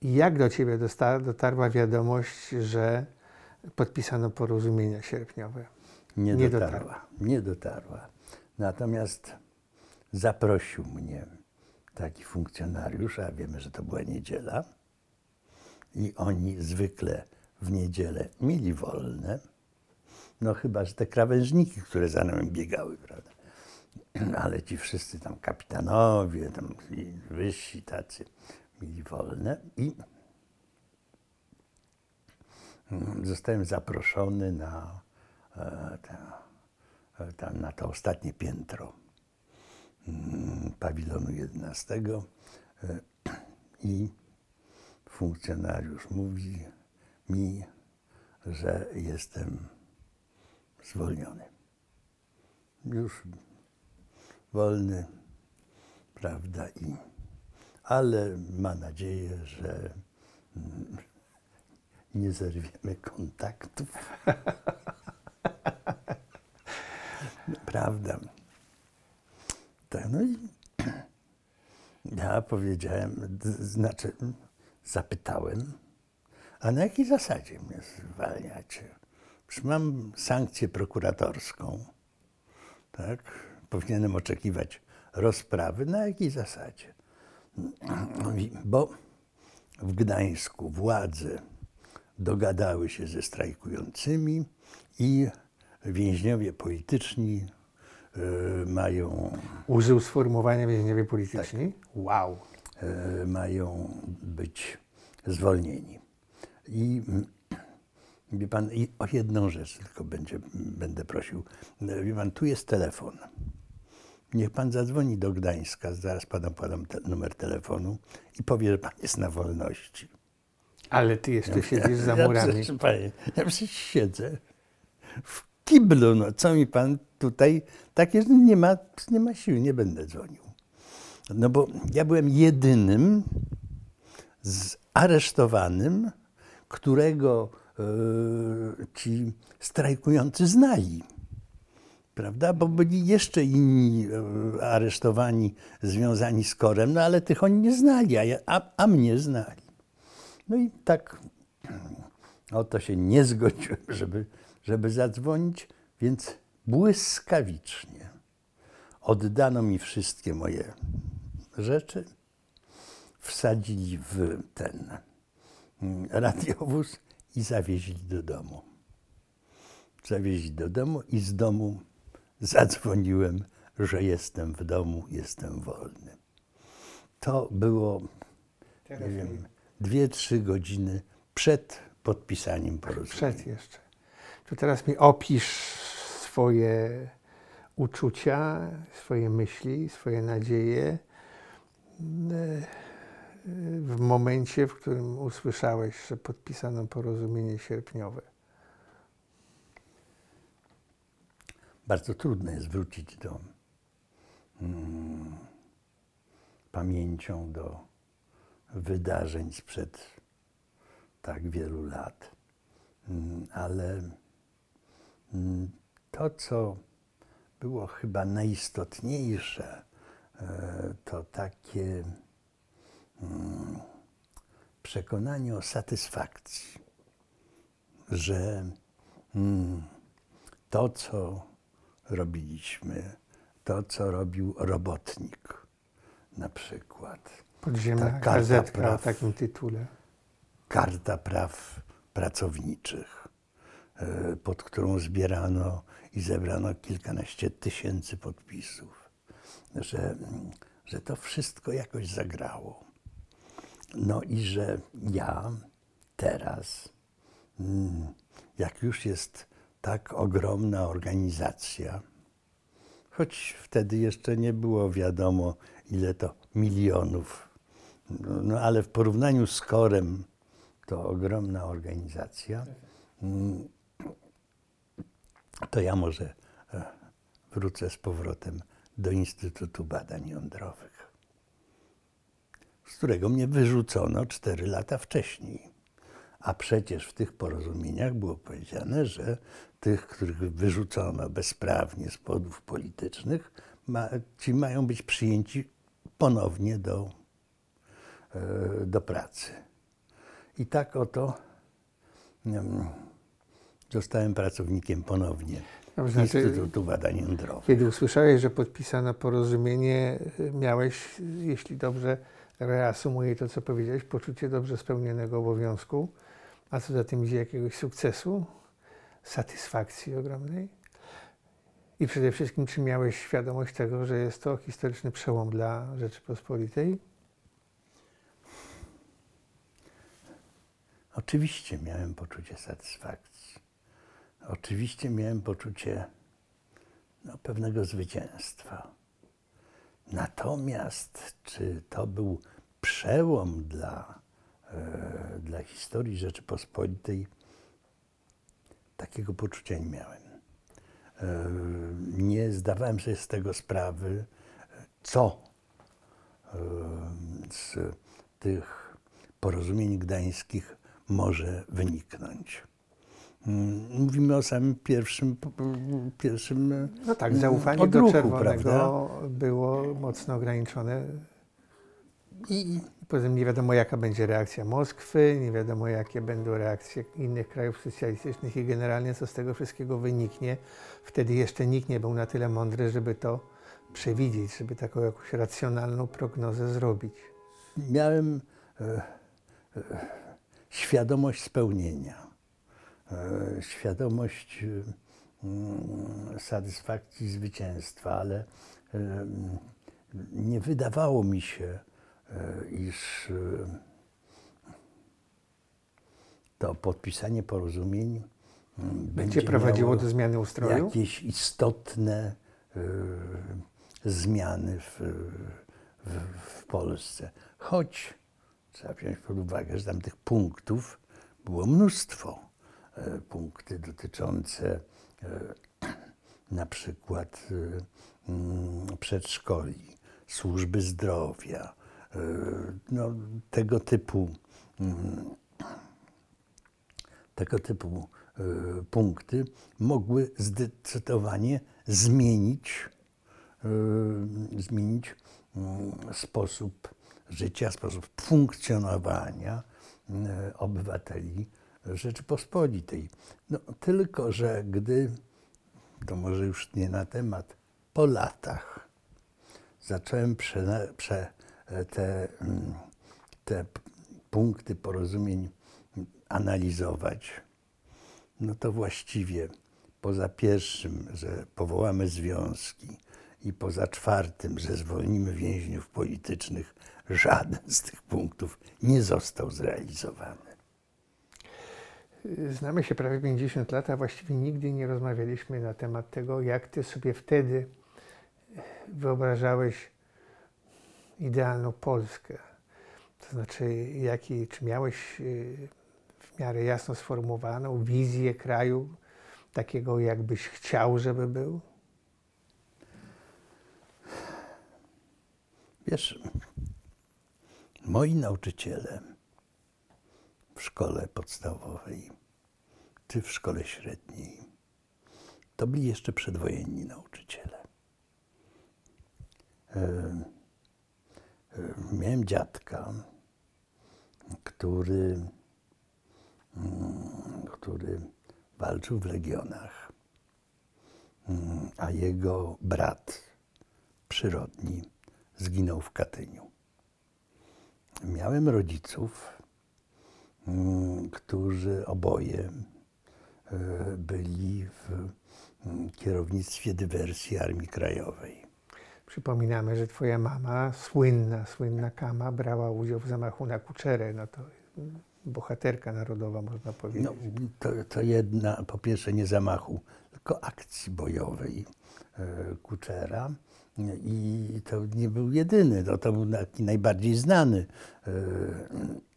Speaker 1: i jak do ciebie dotarła wiadomość, że podpisano porozumienia sierpniowe?
Speaker 2: Nie,
Speaker 1: Nie
Speaker 2: dotarła.
Speaker 1: dotarła.
Speaker 2: Nie dotarła. Natomiast zaprosił mnie taki funkcjonariusz, a wiemy, że to była niedziela. I oni zwykle w niedzielę mieli wolne. No chyba, że te krawężniki, które za nami biegały, prawda? Ale ci wszyscy tam kapitanowie, tam wyżsi tacy mieli wolne i zostałem zaproszony na, e, e, na to ostatnie piętro mm, pawilonu 11 e, i funkcjonariusz mówi mi, że jestem zwolniony. Już wolny, prawda, i, ale ma nadzieję, że mm, nie zerwiemy kontaktów. prawda. Tak, no i ja powiedziałem, znaczy zapytałem, a na jakiej zasadzie mnie zwalniacie? Przecież mam sankcję prokuratorską, tak? Powinienem oczekiwać rozprawy. Na jakiej zasadzie? Bo w Gdańsku władze dogadały się ze strajkującymi i więźniowie polityczni y, mają
Speaker 1: Użył sformułowania więźniowie polityczni?
Speaker 2: Tak.
Speaker 1: Wow.
Speaker 2: e, mają być zwolnieni. I mm, wie pan, i o jedną rzecz tylko będzie, będę prosił. E, Wie pan, tu jest telefon. Niech pan zadzwoni do Gdańska, zaraz panu podam te, numer telefonu i powie, że pan jest na wolności.
Speaker 1: Ale ty jeszcze siedzisz za
Speaker 2: Ja
Speaker 1: murami.
Speaker 2: przecież, panie, ja przecież siedzę w kiblu, no co mi pan tutaj, takie, że nie ma, nie ma siły, nie będę dzwonił. No bo ja byłem jedynym zaresztowanym, którego e, ci strajkujący znali. Prawda? Bo byli jeszcze inni e, aresztowani, związani z korem, no ale tych oni nie znali, a, ja, a, a mnie znali. No i tak o to się nie zgodziłem, żeby, żeby zadzwonić, więc błyskawicznie oddano mi wszystkie moje rzeczy, wsadzili w ten mm, radiowóz i zawieźli do domu. Zawieźli do domu i z domu zadzwoniłem, że jestem w domu, jestem wolny. To było, nie wiem, dwie, trzy godziny przed podpisaniem porozumienia.
Speaker 1: Przed jeszcze. To teraz mi opisz swoje uczucia, swoje myśli, swoje nadzieje e, w momencie, w którym usłyszałeś, że podpisano porozumienie sierpniowe.
Speaker 2: Bardzo trudno jest wrócić do mm, pamięcią do wydarzeń sprzed tak wielu lat. Mm, ale mm, to, co było chyba najistotniejsze, e, to takie mm, przekonanie o satysfakcji, że to, co robiliśmy, to, co robił robotnik na przykład.
Speaker 1: Podziemna
Speaker 2: Ta karta
Speaker 1: gazetka o
Speaker 2: praw.
Speaker 1: takim tytule.
Speaker 2: Karta Praw Pracowniczych, e, pod którą zbierano i zebrano kilkanaście tysięcy podpisów, że, że to wszystko jakoś zagrało. No i że ja teraz, mm, jak już jest tak ogromna organizacja, choć wtedy jeszcze nie było wiadomo, ile to milionów, no, ale w porównaniu z Korem to ogromna organizacja, mm, to ja może e, wrócę z powrotem do Instytutu Badań Jądrowych, z którego mnie wyrzucono cztery lata wcześniej. A przecież w tych porozumieniach było powiedziane, że tych, których wyrzucono bezprawnie z powodów politycznych, ma, ci mają być przyjęci ponownie do, do pracy. I tak oto em, zostałem pracownikiem ponownie
Speaker 1: To znaczy-
Speaker 2: Instytutu Badań Jądrowych.
Speaker 1: Kiedy usłyszałeś, że podpisano porozumienie, y, miałeś, jeśli dobrze reasumuję to, co powiedziałeś, poczucie dobrze spełnionego obowiązku, a co za tym idzie jakiegoś sukcesu, satysfakcji ogromnej. I przede wszystkim, czy miałeś świadomość tego, że jest to historyczny przełom dla Rzeczypospolitej?
Speaker 2: Oczywiście miałem poczucie satysfakcji. Oczywiście miałem poczucie no, pewnego zwycięstwa. Natomiast czy to był przełom dla, e, dla historii Rzeczypospolitej? Takiego poczucia nie miałem. E, nie zdawałem sobie z tego sprawy, co e, z tych porozumień gdańskich może wyniknąć. Mm, Mówimy o samym pierwszym, pierwszym
Speaker 1: No tak, zaufanie do
Speaker 2: odruchu,
Speaker 1: Czerwonego
Speaker 2: prawda?
Speaker 1: było mocno ograniczone.
Speaker 2: I
Speaker 1: Poza tym nie wiadomo, jaka będzie reakcja Moskwy, nie wiadomo, jakie będą reakcje innych krajów socjalistycznych i generalnie co z tego wszystkiego wyniknie. Wtedy jeszcze nikt nie był na tyle mądry, żeby to przewidzieć, żeby taką jakąś racjonalną prognozę zrobić.
Speaker 2: miałem e, e, świadomość spełnienia, e, świadomość e, mm, satysfakcji zwycięstwa, ale e, mm, nie wydawało mi się, e, iż e, to podpisanie porozumień mm,
Speaker 1: Będzie
Speaker 2: będzie
Speaker 1: prowadziło do zmiany ustroju?
Speaker 2: jakieś istotne e, zmiany w, w, w Polsce. Choć trzeba wziąć pod uwagę, że tam tych punktów było mnóstwo. E, punkty dotyczące e, na przykład e, mm, przedszkoli, służby zdrowia, no, tego typu mm, tego typu punkty mogły zdecydowanie zmienić, zmienić mm, sposób życia, sposób funkcjonowania e, obywateli Rzeczypospolitej. No, tylko, że gdy, to może już nie na temat, po latach zacząłem prze, prze, te, mm, te punkty porozumień analizować, no to właściwie poza pierwszym, że powołamy związki i poza czwartym, że zwolnimy więźniów politycznych, żaden z tych punktów nie został zrealizowany.
Speaker 1: Znamy się prawie 50 lat, a właściwie nigdy nie rozmawialiśmy na temat tego, jak ty sobie wtedy wyobrażałeś idealną Polskę. To znaczy, jaki, czy miałeś y, w miarę jasno sformułowaną wizję kraju, takiego jakbyś chciał, żeby był?
Speaker 2: Wiesz, moi nauczyciele w szkole podstawowej czy w szkole średniej to byli jeszcze przedwojenni nauczyciele. E, e, Miałem dziadka, który, mm, który walczył w legionach. mm, a jego brat przyrodni zginął w Katyniu. Miałem rodziców, mm, którzy oboje e, byli w mm, kierownictwie dywersji Armii Krajowej.
Speaker 1: Przypominamy, że twoja mama, słynna, słynna Kama, brała udział w zamachu na Kuczerę. No to bohaterka narodowa, można powiedzieć.
Speaker 2: No, to, to jedna, po pierwsze nie zamachu, tylko akcji bojowej e, Kuczera. I to nie był jedyny, no, to był taki najbardziej znany e,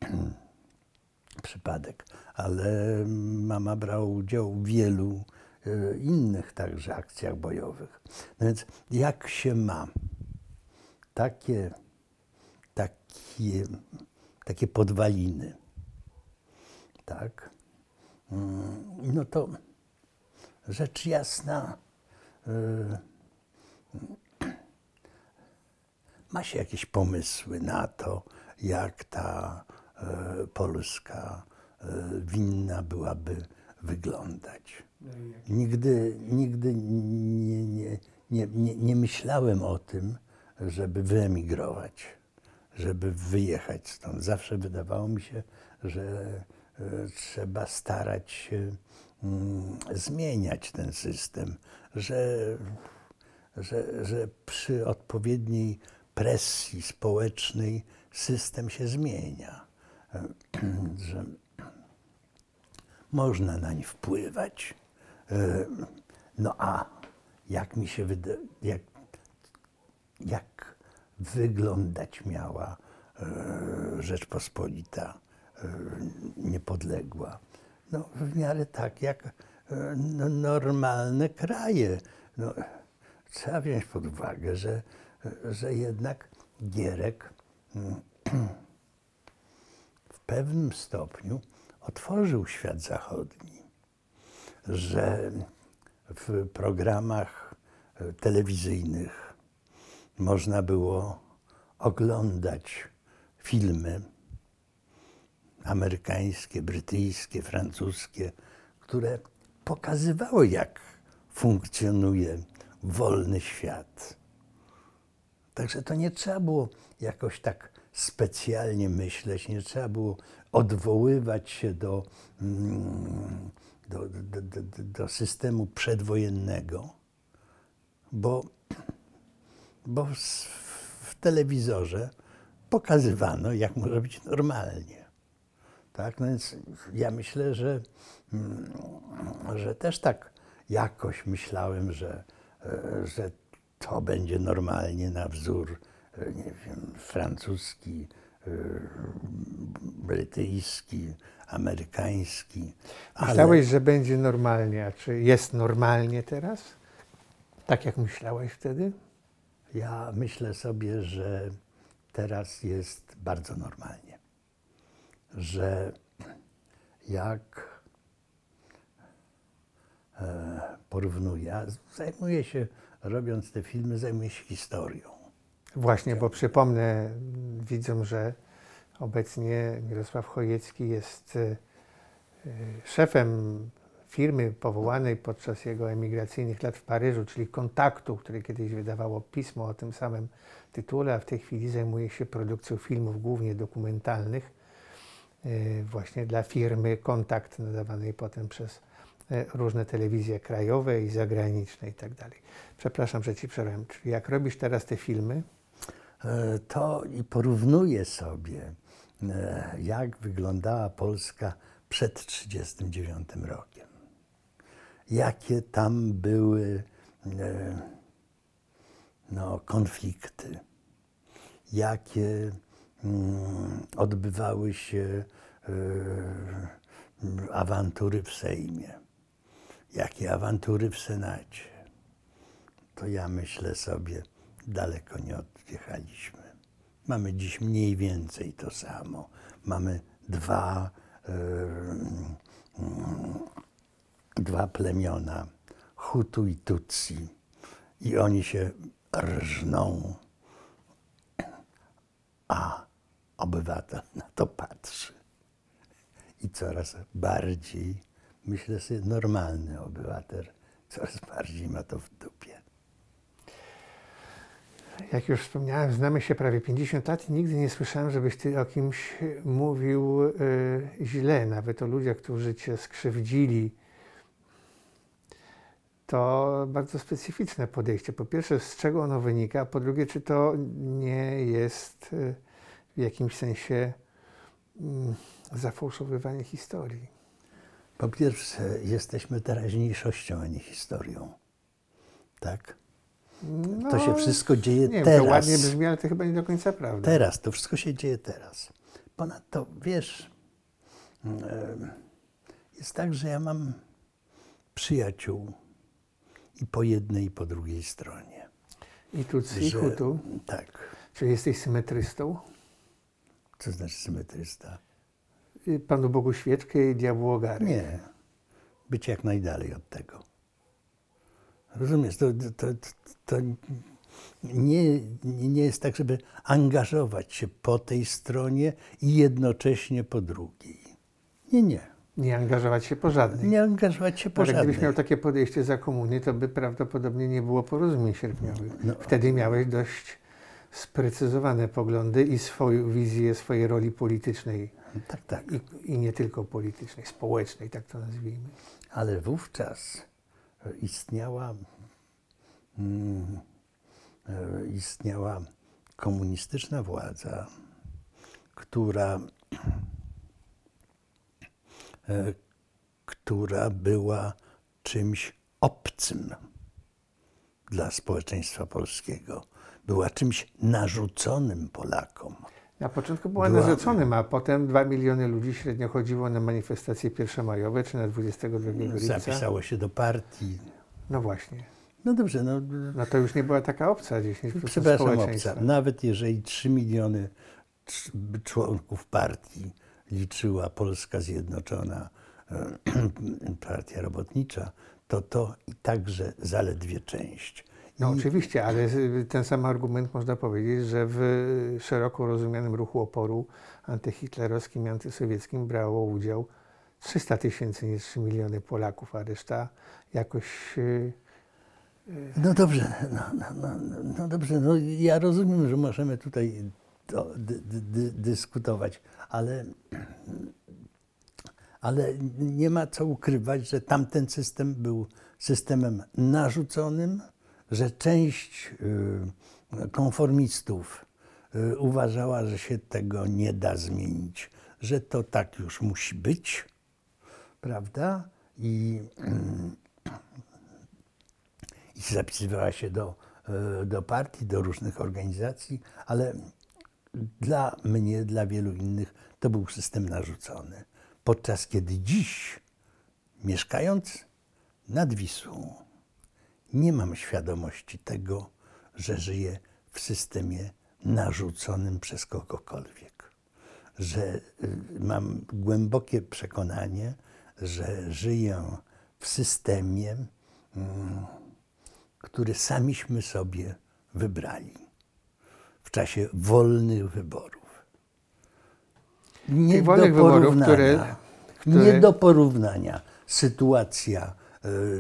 Speaker 2: przypadek, ale mama brała udział w wielu e, innych także akcjach bojowych. No więc jak się ma takie, takie, takie podwaliny, tak, mm, no to rzecz jasna, e, ma się jakieś pomysły na to, jak ta e, Polska e, winna byłaby wyglądać. Nigdy, nigdy nie, nie, nie, nie, nie myślałem o tym, żeby wyemigrować, żeby wyjechać stąd. Zawsze wydawało mi się, że e, trzeba starać się mm, zmieniać ten system, że, że, że przy odpowiedniej presji społecznej system się zmienia, że można nań wpływać. E, no a jak mi się wydaje, jak, jak wyglądać miała e, Rzeczpospolita e, niepodległa? No w miarę tak jak no, normalne kraje. No, trzeba wziąć pod uwagę, że że jednak Gierek mm, w pewnym stopniu otworzył świat zachodni, że w programach e, telewizyjnych można było oglądać filmy amerykańskie, brytyjskie, francuskie, które pokazywały, jak funkcjonuje wolny świat Także to nie trzeba było jakoś tak specjalnie myśleć, nie trzeba było odwoływać się do, mm, do, do, do, do systemu przedwojennego, bo, bo w, telewizorze pokazywano, jak może być normalnie. Tak? No więc ja myślę, że, mm, że też tak jakoś myślałem, że, że to będzie normalnie na wzór, e, nie wiem, francuski, e, brytyjski, amerykański.
Speaker 1: Myślałeś, ale... że będzie normalnie, a czy jest normalnie teraz? Tak jak myślałeś wtedy?
Speaker 2: Ja myślę sobie, że teraz jest bardzo normalnie. Że jak e, porównuję, zajmuję się robiąc te filmy, zajmuje się historią.
Speaker 1: Właśnie, bo przypomnę widzom, że obecnie Mirosław Chojecki jest e, szefem firmy powołanej podczas jego emigracyjnych lat w Paryżu, czyli Kontaktu, które kiedyś wydawało pismo o tym samym tytule, a w tej chwili zajmuje się produkcją filmów głównie dokumentalnych e, właśnie dla firmy Kontakt, nadawanej potem przez różne telewizje krajowe i zagraniczne i tak dalej. Przepraszam, że ci przerwałem. Czyli jak robisz teraz te filmy?
Speaker 2: E, to i porównuję sobie, e, jak wyglądała Polska przed 1939 rokiem. Jakie tam były no, konflikty, jakie mm, odbywały się awantury w Sejmie jakie awantury w Senacie, to ja myślę sobie, daleko nie odjechaliśmy. Mamy dziś mniej więcej to samo. Mamy dwa, yy, dwa plemiona, Hutu i Tutsi, i oni się rżną, a obywatel na to patrzy i coraz bardziej myślę sobie, normalny obywatel coraz bardziej ma to w dupie.
Speaker 1: Jak już wspomniałem, znamy się prawie 50 lat i nigdy nie słyszałem, żebyś ty o kimś mówił y, źle, nawet o ludziach, którzy cię skrzywdzili. To bardzo specyficzne podejście. Po pierwsze, z czego ono wynika, a po drugie, czy to nie jest y, w jakimś sensie y, zafałszowywanie historii.
Speaker 2: Po pierwsze, jesteśmy teraźniejszością, a nie historią. Tak?
Speaker 1: No,
Speaker 2: To się wszystko dzieje
Speaker 1: nie
Speaker 2: teraz.
Speaker 1: To ładnie brzmi, ale to chyba nie do końca prawda.
Speaker 2: Teraz, to wszystko się dzieje teraz. Ponadto, wiesz, em, jest tak, że ja mam przyjaciół i po jednej, i po drugiej stronie.
Speaker 1: I tu, i hutu.
Speaker 2: Tak.
Speaker 1: Czy jesteś symetrystą?
Speaker 2: Co znaczy symetrysta?
Speaker 1: Panu Bogu świeczkę i diabłu ogarek.
Speaker 2: Nie. Być jak najdalej od tego. Rozumiesz, to, to, to, nie, nie jest tak, żeby angażować się po tej stronie i jednocześnie po drugiej. Nie, nie.
Speaker 1: Nie angażować się po żadnej.
Speaker 2: Nie angażować się po
Speaker 1: Ale gdybyś
Speaker 2: żadnej.
Speaker 1: miał takie podejście za komuny, to by prawdopodobnie nie było porozumień sierpniowych.
Speaker 2: No.
Speaker 1: Wtedy miałeś dość sprecyzowane poglądy i swoją wizję swojej roli politycznej
Speaker 2: Tak, tak.
Speaker 1: i, i nie tylko politycznej, społecznej, tak to nazwijmy.
Speaker 2: Ale wówczas istniała, mm, e, istniała komunistyczna władza, która, e, która była czymś obcym dla społeczeństwa polskiego. Była czymś narzuconym Polakom.
Speaker 1: Na początku była
Speaker 2: Była-
Speaker 1: narzuconym, a potem dwa miliony ludzi średnio chodziło na manifestacje pierwszomajowe czy na 22 lipca.
Speaker 2: Zapisało się do partii.
Speaker 1: No właśnie.
Speaker 2: No dobrze, no
Speaker 1: No to już nie była taka opcja 10%
Speaker 2: Przepraszam, obca. Nawet jeżeli 3 miliony członków partii liczyła Polska Zjednoczona, e, Partia Robotnicza, to to i także zaledwie część.
Speaker 1: No oczywiście, ale ten sam argument można powiedzieć, że w szeroko rozumianym ruchu oporu antyhitlerowskim i antysowieckim brało udział 300 tysięcy, nie 3 miliony Polaków, a reszta jakoś... y,
Speaker 2: No dobrze, no, no, no, no, dobrze, no ja rozumiem, że możemy tutaj dy, dy, dyskutować, ale, ale nie ma co ukrywać, że tamten system był systemem narzuconym, że część y, konformistów y, uważała, że się tego nie da zmienić, że to tak już musi być, prawda? I, mm, i zapisywała się do, do partii, do różnych organizacji, ale dla mnie, dla wielu innych to był system narzucony. Podczas kiedy dziś, mieszkając nad Wisłą, nie mam świadomości tego, że żyję w systemie narzuconym przez kogokolwiek. Że y, mam głębokie przekonanie, że żyję w systemie, mm, który samiśmy sobie wybrali w czasie wolnych wyborów. Nie
Speaker 1: Tych
Speaker 2: do
Speaker 1: wyborów,
Speaker 2: porównania,
Speaker 1: które- które-
Speaker 2: nie do porównania sytuacja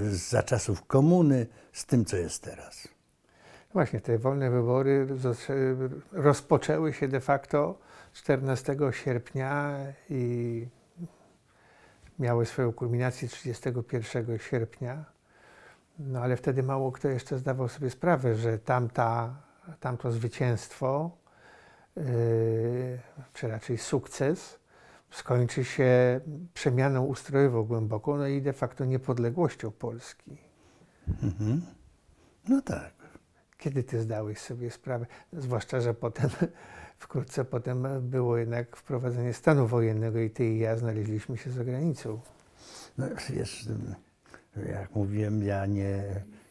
Speaker 2: za czasów komuny z tym, co jest teraz.
Speaker 1: Właśnie, te wolne wybory rozpoczęły się de facto 14 sierpnia i miały swoją kulminację 31 sierpnia. No ale wtedy mało kto jeszcze zdawał sobie sprawę, że tamta, tamto zwycięstwo, yy, czy raczej sukces, skończy się przemianą ustrojową głęboką, no i de facto niepodległością Polski.
Speaker 2: Mhm. No tak.
Speaker 1: Kiedy ty zdałeś sobie sprawę? Zwłaszcza, że potem, wkrótce potem było jednak wprowadzenie stanu wojennego i ty i ja znaleźliśmy się za granicą.
Speaker 2: No, wiesz, jak mówiłem, ja nie,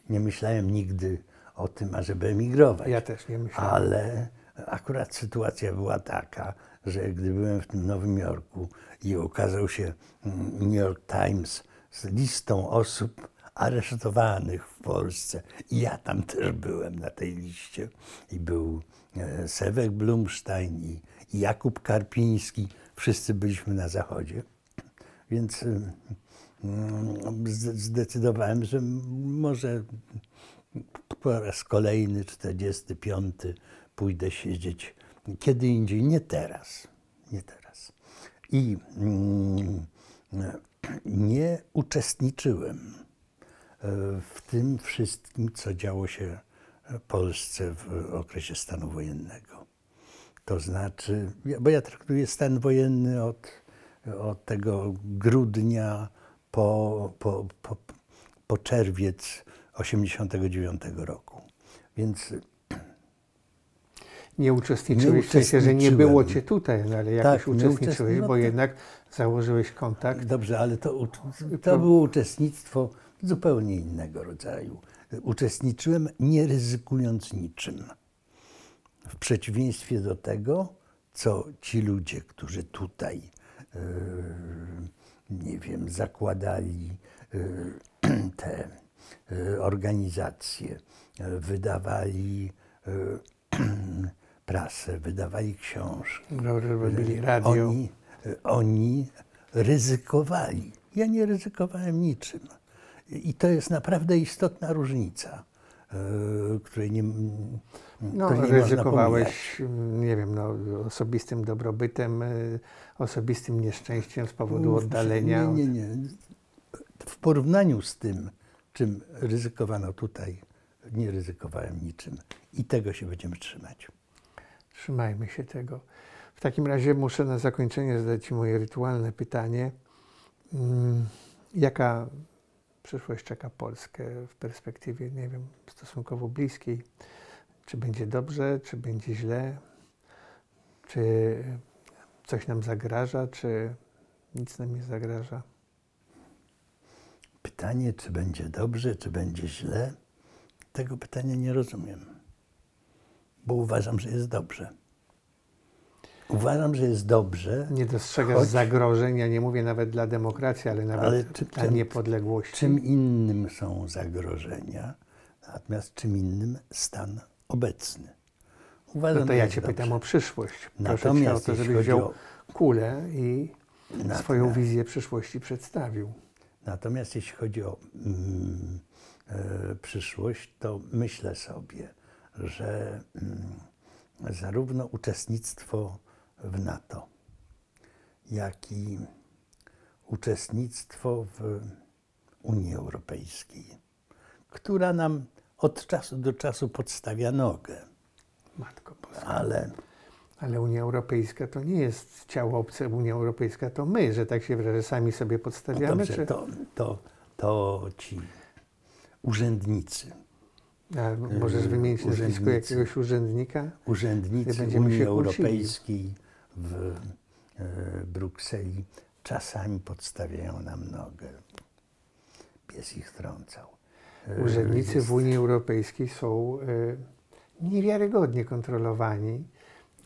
Speaker 2: nie myślałem nigdy o tym, ażeby emigrować.
Speaker 1: Ja też nie myślałem.
Speaker 2: Ale akurat sytuacja była taka, że gdy byłem w tym Nowym Jorku i ukazał się mm, New York Times z listą osób aresztowanych w Polsce i ja tam też byłem na tej liście i był e, Sewek Blumstein i Jakub Karpiński, wszyscy byliśmy na zachodzie, więc y, mm, zdecydowałem, że może po raz kolejny, 45, pójdę siedzieć kiedy indziej, nie teraz. Nie teraz. I mm, nie uczestniczyłem e, w tym wszystkim, co działo się w Polsce w okresie stanu wojennego. To znaczy, bo ja traktuję stan wojenny od, od tego grudnia po, po, po, po czerwiec 89 roku. Więc
Speaker 1: nie uczestniczyłeś, nie w sensie, że nie było cię tutaj, no ale jakoś tak, uczestniczyłeś, bo jednak założyłeś kontakt.
Speaker 2: Dobrze, ale to, to było uczestnictwo zupełnie innego rodzaju. Uczestniczyłem nie ryzykując niczym. W przeciwieństwie do tego, co ci ludzie, którzy tutaj, yy, nie wiem, zakładali yy, te yy, organizacje, wydawali prasę, wydawali książki.
Speaker 1: No, robili radio.
Speaker 2: Oni, oni ryzykowali. Ja nie ryzykowałem niczym. I to jest naprawdę istotna różnica, yy, której nie,
Speaker 1: no, nie ryzykowałeś, nie wiem, no, osobistym dobrobytem, yy, osobistym nieszczęściem z powodu oddalenia.
Speaker 2: Nie, nie, nie. W porównaniu z tym, czym ryzykowano tutaj, nie ryzykowałem niczym. I tego się będziemy trzymać.
Speaker 1: Trzymajmy się tego. W takim razie muszę na zakończenie zadać Ci moje rytualne pytanie. Mm, jaka przyszłość czeka Polskę w perspektywie, nie wiem, stosunkowo bliskiej? Czy będzie dobrze, czy będzie źle? Czy coś nam zagraża, czy nic nam nie zagraża?
Speaker 2: Pytanie, czy będzie dobrze, czy będzie źle, tego pytania nie rozumiem bo uważam, że jest dobrze. Uważam, że jest dobrze.
Speaker 1: Nie dostrzegasz choć... zagrożeń, ja nie mówię nawet dla demokracji, ale nawet ale czy, dla czym, niepodległości.
Speaker 2: Czym innym są zagrożenia, natomiast czym innym stan obecny.
Speaker 1: Uważam, no to ja Cię dobrze. pytam o przyszłość. Proszę natomiast Cię o to, żebyś wziął o... kulę i natomiast... swoją wizję przyszłości przedstawił.
Speaker 2: Natomiast jeśli chodzi o mm, e, przyszłość, to myślę sobie, że mm, zarówno uczestnictwo w NATO, jak i uczestnictwo w Unii Europejskiej, która nam od czasu do czasu podstawia nogę.
Speaker 1: Matko Boska. Ale, ale Unia Europejska to nie jest ciało obce, Unia Europejska to my, że tak się wyrażę, sami sobie podstawiamy.
Speaker 2: Dobrze, czy... to, to, to ci urzędnicy,
Speaker 1: a możesz wymienić nazwisko jakiegoś urzędnika?
Speaker 2: Urzędnicy Unii Europejskiej w e, Brukseli czasami podstawiają nam nogę. Pies ich trącał.
Speaker 1: E, Urzędnicy w Unii Europejskiej są e, niewiarygodnie kontrolowani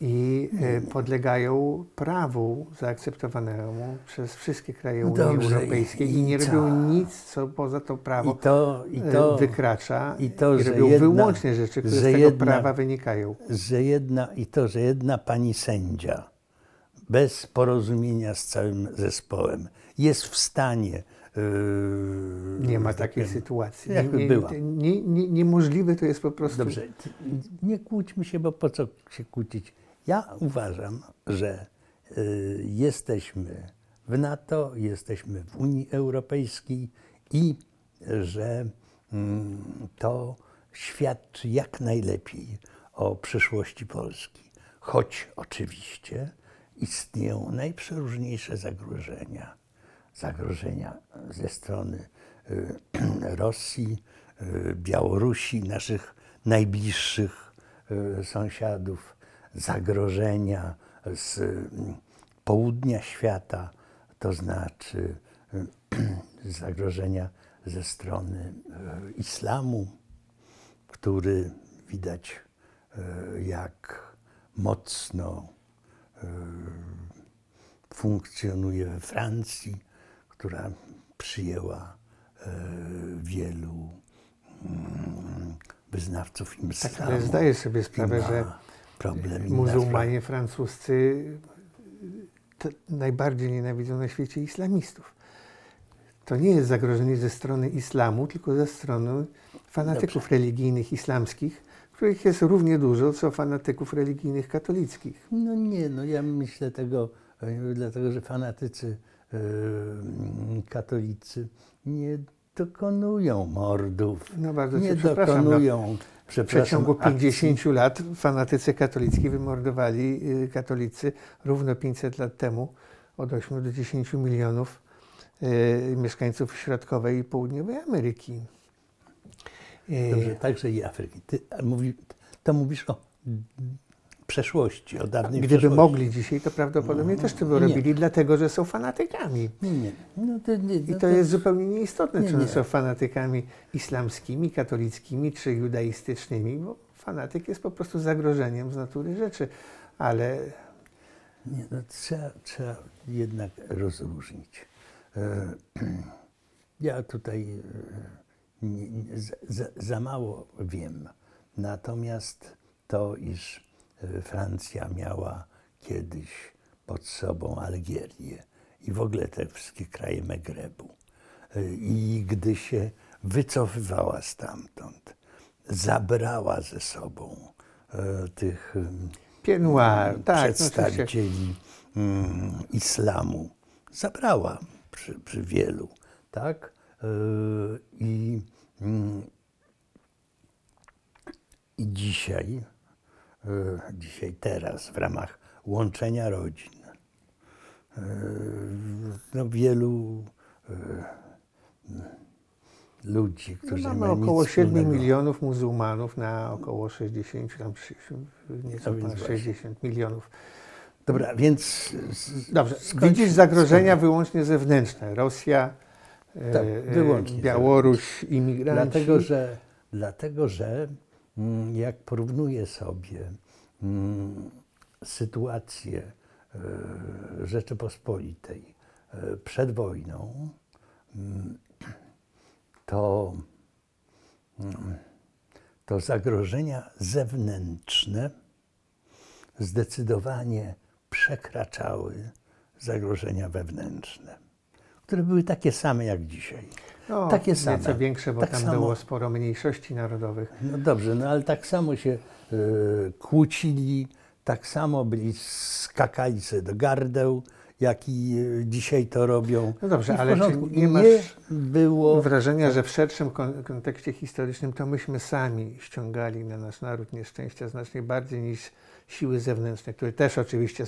Speaker 1: i e, podlegają prawu zaakceptowanemu przez wszystkie kraje Unii Dobrze, Europejskiej i, i nie co? robią nic, co poza to prawo I to, i e, to, wykracza i, to, i robią jedna, wyłącznie rzeczy, które z tego jedna, prawa wynikają.
Speaker 2: Że jedna, I to, że jedna pani sędzia bez porozumienia z całym zespołem jest w stanie
Speaker 1: Yy, nie ma takiej sytuacji. Jakby nie, była. Nie, nie, niemożliwe to jest po prostu.
Speaker 2: Dobrze, nie kłóćmy się, bo po co się kłócić? Ja uważam, że y, jesteśmy w NATO, jesteśmy w Unii Europejskiej i że mm, to świadczy jak najlepiej o przyszłości Polski. Choć oczywiście istnieją najprzeróżniejsze zagrożenia. Zagrożenia ze strony y, Rosji, y, Białorusi, naszych najbliższych sąsiadów, zagrożenia z mm, południa świata, to znaczy zagrożenia ze strony e, islamu, który widać e, jak mocno e, funkcjonuje we Francji, która przyjęła wielu mm, wyznawców islamu.
Speaker 1: Tak, ale zdaję sobie sprawę, że problem. Muzułmanie francuscy najbardziej nienawidzą na świecie islamistów. to nie jest zagrożenie ze strony islamu, tylko ze strony fanatyków religijnych islamskich, których jest równie dużo, co fanatyków religijnych katolickich.
Speaker 2: No nie, no ja myślę tego, e, dlatego że fanatycy e, katolicy nie dokonują mordów,
Speaker 1: No
Speaker 2: nie
Speaker 1: no.
Speaker 2: dokonują,
Speaker 1: W przeciągu
Speaker 2: akcji.
Speaker 1: 50 lat fanatycy katolicki wymordowali y, katolicy równo 500 lat temu od 8 do 10 milionów y, mieszkańców środkowej i południowej Ameryki. Y,
Speaker 2: Dobrze, także i Afryki. Ty mówi, to mówisz o przeszłości, o dawnej
Speaker 1: Gdyby
Speaker 2: przeszłości.
Speaker 1: mogli dzisiaj, to prawdopodobnie też to by
Speaker 2: Nie.
Speaker 1: robili, dlatego że są fanatykami.
Speaker 2: Nie, nie. No to, nie,
Speaker 1: I
Speaker 2: no
Speaker 1: to jest zupełnie nieistotne,
Speaker 2: Nie,
Speaker 1: czy
Speaker 2: nie.
Speaker 1: są fanatykami islamskimi, katolickimi czy judaistycznymi, bo fanatyk jest po prostu zagrożeniem z natury rzeczy. Ale
Speaker 2: Nie, no trzeba, trzeba jednak rozróżnić. E, Ja tutaj e, nie, za, za, za mało wiem. Natomiast to, iż Francja miała kiedyś pod sobą Algierię i w ogóle te wszystkie kraje Megrebu. E, I gdy się wycofywała stamtąd, zabrała ze sobą e, tych
Speaker 1: Pied Noir, tak, no
Speaker 2: przedstawicieli mm, islamu zabrała przy, przy wielu, tak? Yy, I, mm, I dzisiaj, dzisiaj teraz w ramach łączenia rodzin, yy, no wielu yy, ludzi,
Speaker 1: No
Speaker 2: którzy
Speaker 1: mamy
Speaker 2: mają nic
Speaker 1: około 7
Speaker 2: wspólnego.
Speaker 1: milionów muzułmanów na około 60, tam 60, nieco
Speaker 2: No więc
Speaker 1: ponad
Speaker 2: właśnie.
Speaker 1: 60 milionów.
Speaker 2: Dobra, więc
Speaker 1: Dobrze, widzisz zagrożenia wyłącznie zewnętrzne. Rosja,
Speaker 2: Tak,
Speaker 1: e,
Speaker 2: wyłącznie
Speaker 1: Białoruś, imigranci.
Speaker 2: Dlatego, że, dlatego, że jak porównuję sobie mm, sytuację e, Rzeczypospolitej e, przed wojną, mm, to, mm, to zagrożenia zewnętrzne zdecydowanie przekraczały zagrożenia wewnętrzne, które były takie same jak dzisiaj.
Speaker 1: No,
Speaker 2: takie same.
Speaker 1: Nieco większe, bo
Speaker 2: Tak
Speaker 1: tam
Speaker 2: samo.
Speaker 1: było sporo mniejszości narodowych.
Speaker 2: No dobrze, no ale tak samo się e, kłócili, tak samo byli skakali sobie do gardeł, jak i e, dzisiaj to robią.
Speaker 1: No dobrze, ale czy nie masz
Speaker 2: było...
Speaker 1: wrażenia, że w szerszym kon- kontekście historycznym to myśmy sami ściągali na nasz naród nieszczęścia znacznie bardziej niż siły zewnętrzne, które też oczywiście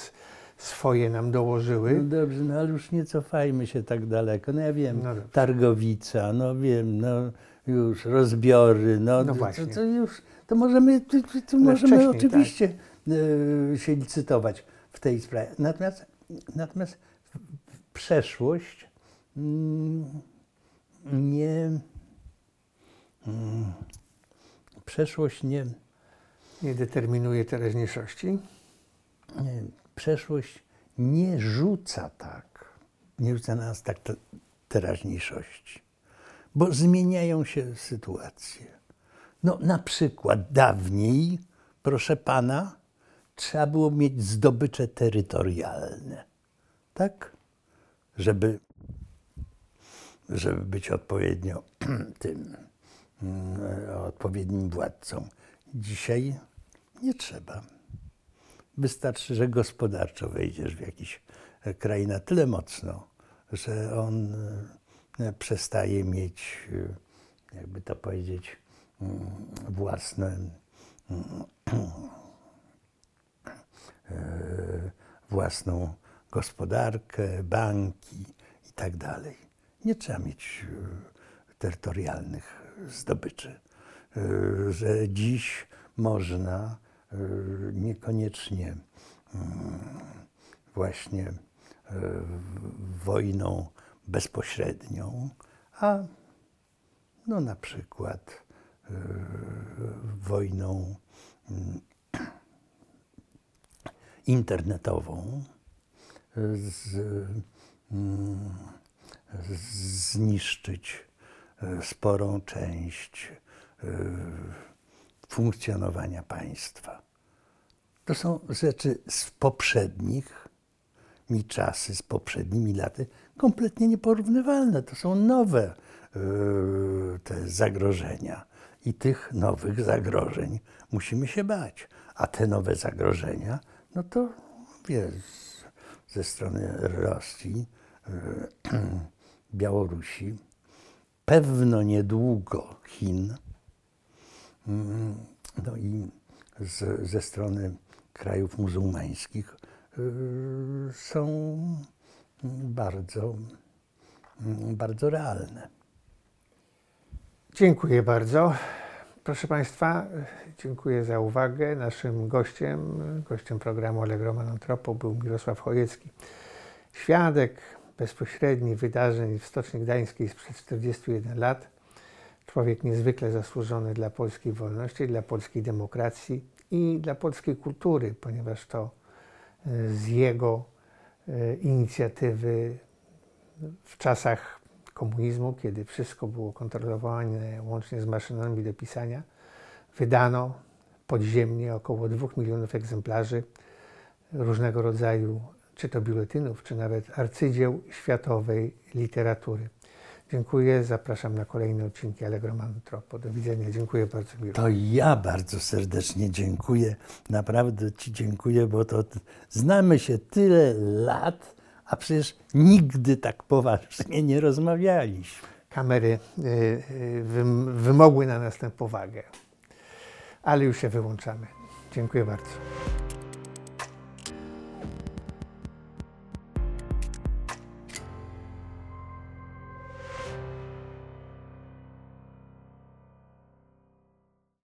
Speaker 1: swoje nam dołożyły.
Speaker 2: No dobrze, no ale już nie cofajmy się tak daleko. No ja wiem,
Speaker 1: No.
Speaker 2: Targowica, no wiem, no już rozbiory, no,
Speaker 1: No
Speaker 2: to,
Speaker 1: właśnie.
Speaker 2: to już, to możemy, tu, tu
Speaker 1: Ale
Speaker 2: możemy
Speaker 1: wcześniej, tak.
Speaker 2: oczywiście e, się licytować w tej sprawie. Natomiast, natomiast przeszłość mm, nie, mm, przeszłość nie,
Speaker 1: Nie determinuje teraźniejszości.
Speaker 2: nie, przeszłość nie rzuca tak, nie rzuca na nas tak te, teraźniejszości, bo zmieniają się sytuacje. No na przykład dawniej, proszę pana, trzeba było mieć zdobycze terytorialne, tak? Żeby, żeby być odpowiednio tym, mm, odpowiednim władcą. Dzisiaj nie trzeba. Wystarczy, że gospodarczo wejdziesz w jakiś e, kraj na tyle mocno, że on e, przestaje mieć, e, jakby to powiedzieć, mm, własne, mm, własną gospodarkę, banki i tak dalej. Nie trzeba mieć terytorialnych zdobyczy. Że dziś można niekoniecznie mm, właśnie e, wojną bezpośrednią, a no na przykład e, wojną mm, internetową z, mm, zniszczyć sporą część funkcjonowania państwa. To są rzeczy z poprzednich, mi czasy z poprzednimi laty kompletnie nieporównywalne. To są nowe yy, te zagrożenia. I tych nowych zagrożeń musimy się bać. A te nowe zagrożenia, no to wiesz, ze strony Rosji, yy, Białorusi, pewno niedługo Chin, no i z, ze strony krajów muzułmańskich yy, są bardzo, bardzo realne.
Speaker 1: Dziękuję bardzo. Proszę Państwa, dziękuję za uwagę. Naszym gościem, gościem programu Allegro Manantropo był Mirosław Chojecki, świadek bezpośredni wydarzeń w Stoczni Gdańskiej sprzed 41 lat. Człowiek niezwykle zasłużony dla polskiej wolności, dla polskiej demokracji i dla polskiej kultury, ponieważ to e, z jego e, inicjatywy w czasach komunizmu, kiedy wszystko było kontrolowane łącznie z maszynami do pisania, wydano podziemnie około 2 milionów egzemplarzy różnego rodzaju czy to biuletynów, czy nawet arcydzieł światowej literatury. Dziękuję, zapraszam na kolejne odcinki Allegro Mantropo. Do widzenia, dziękuję bardzo. Miło.
Speaker 2: To ja bardzo serdecznie dziękuję. Naprawdę Ci dziękuję, bo to znamy się tyle lat, a przecież nigdy tak poważnie nie rozmawialiśmy.
Speaker 1: Kamery y, y, wymogły na nas tę powagę, ale już się wyłączamy. Dziękuję bardzo.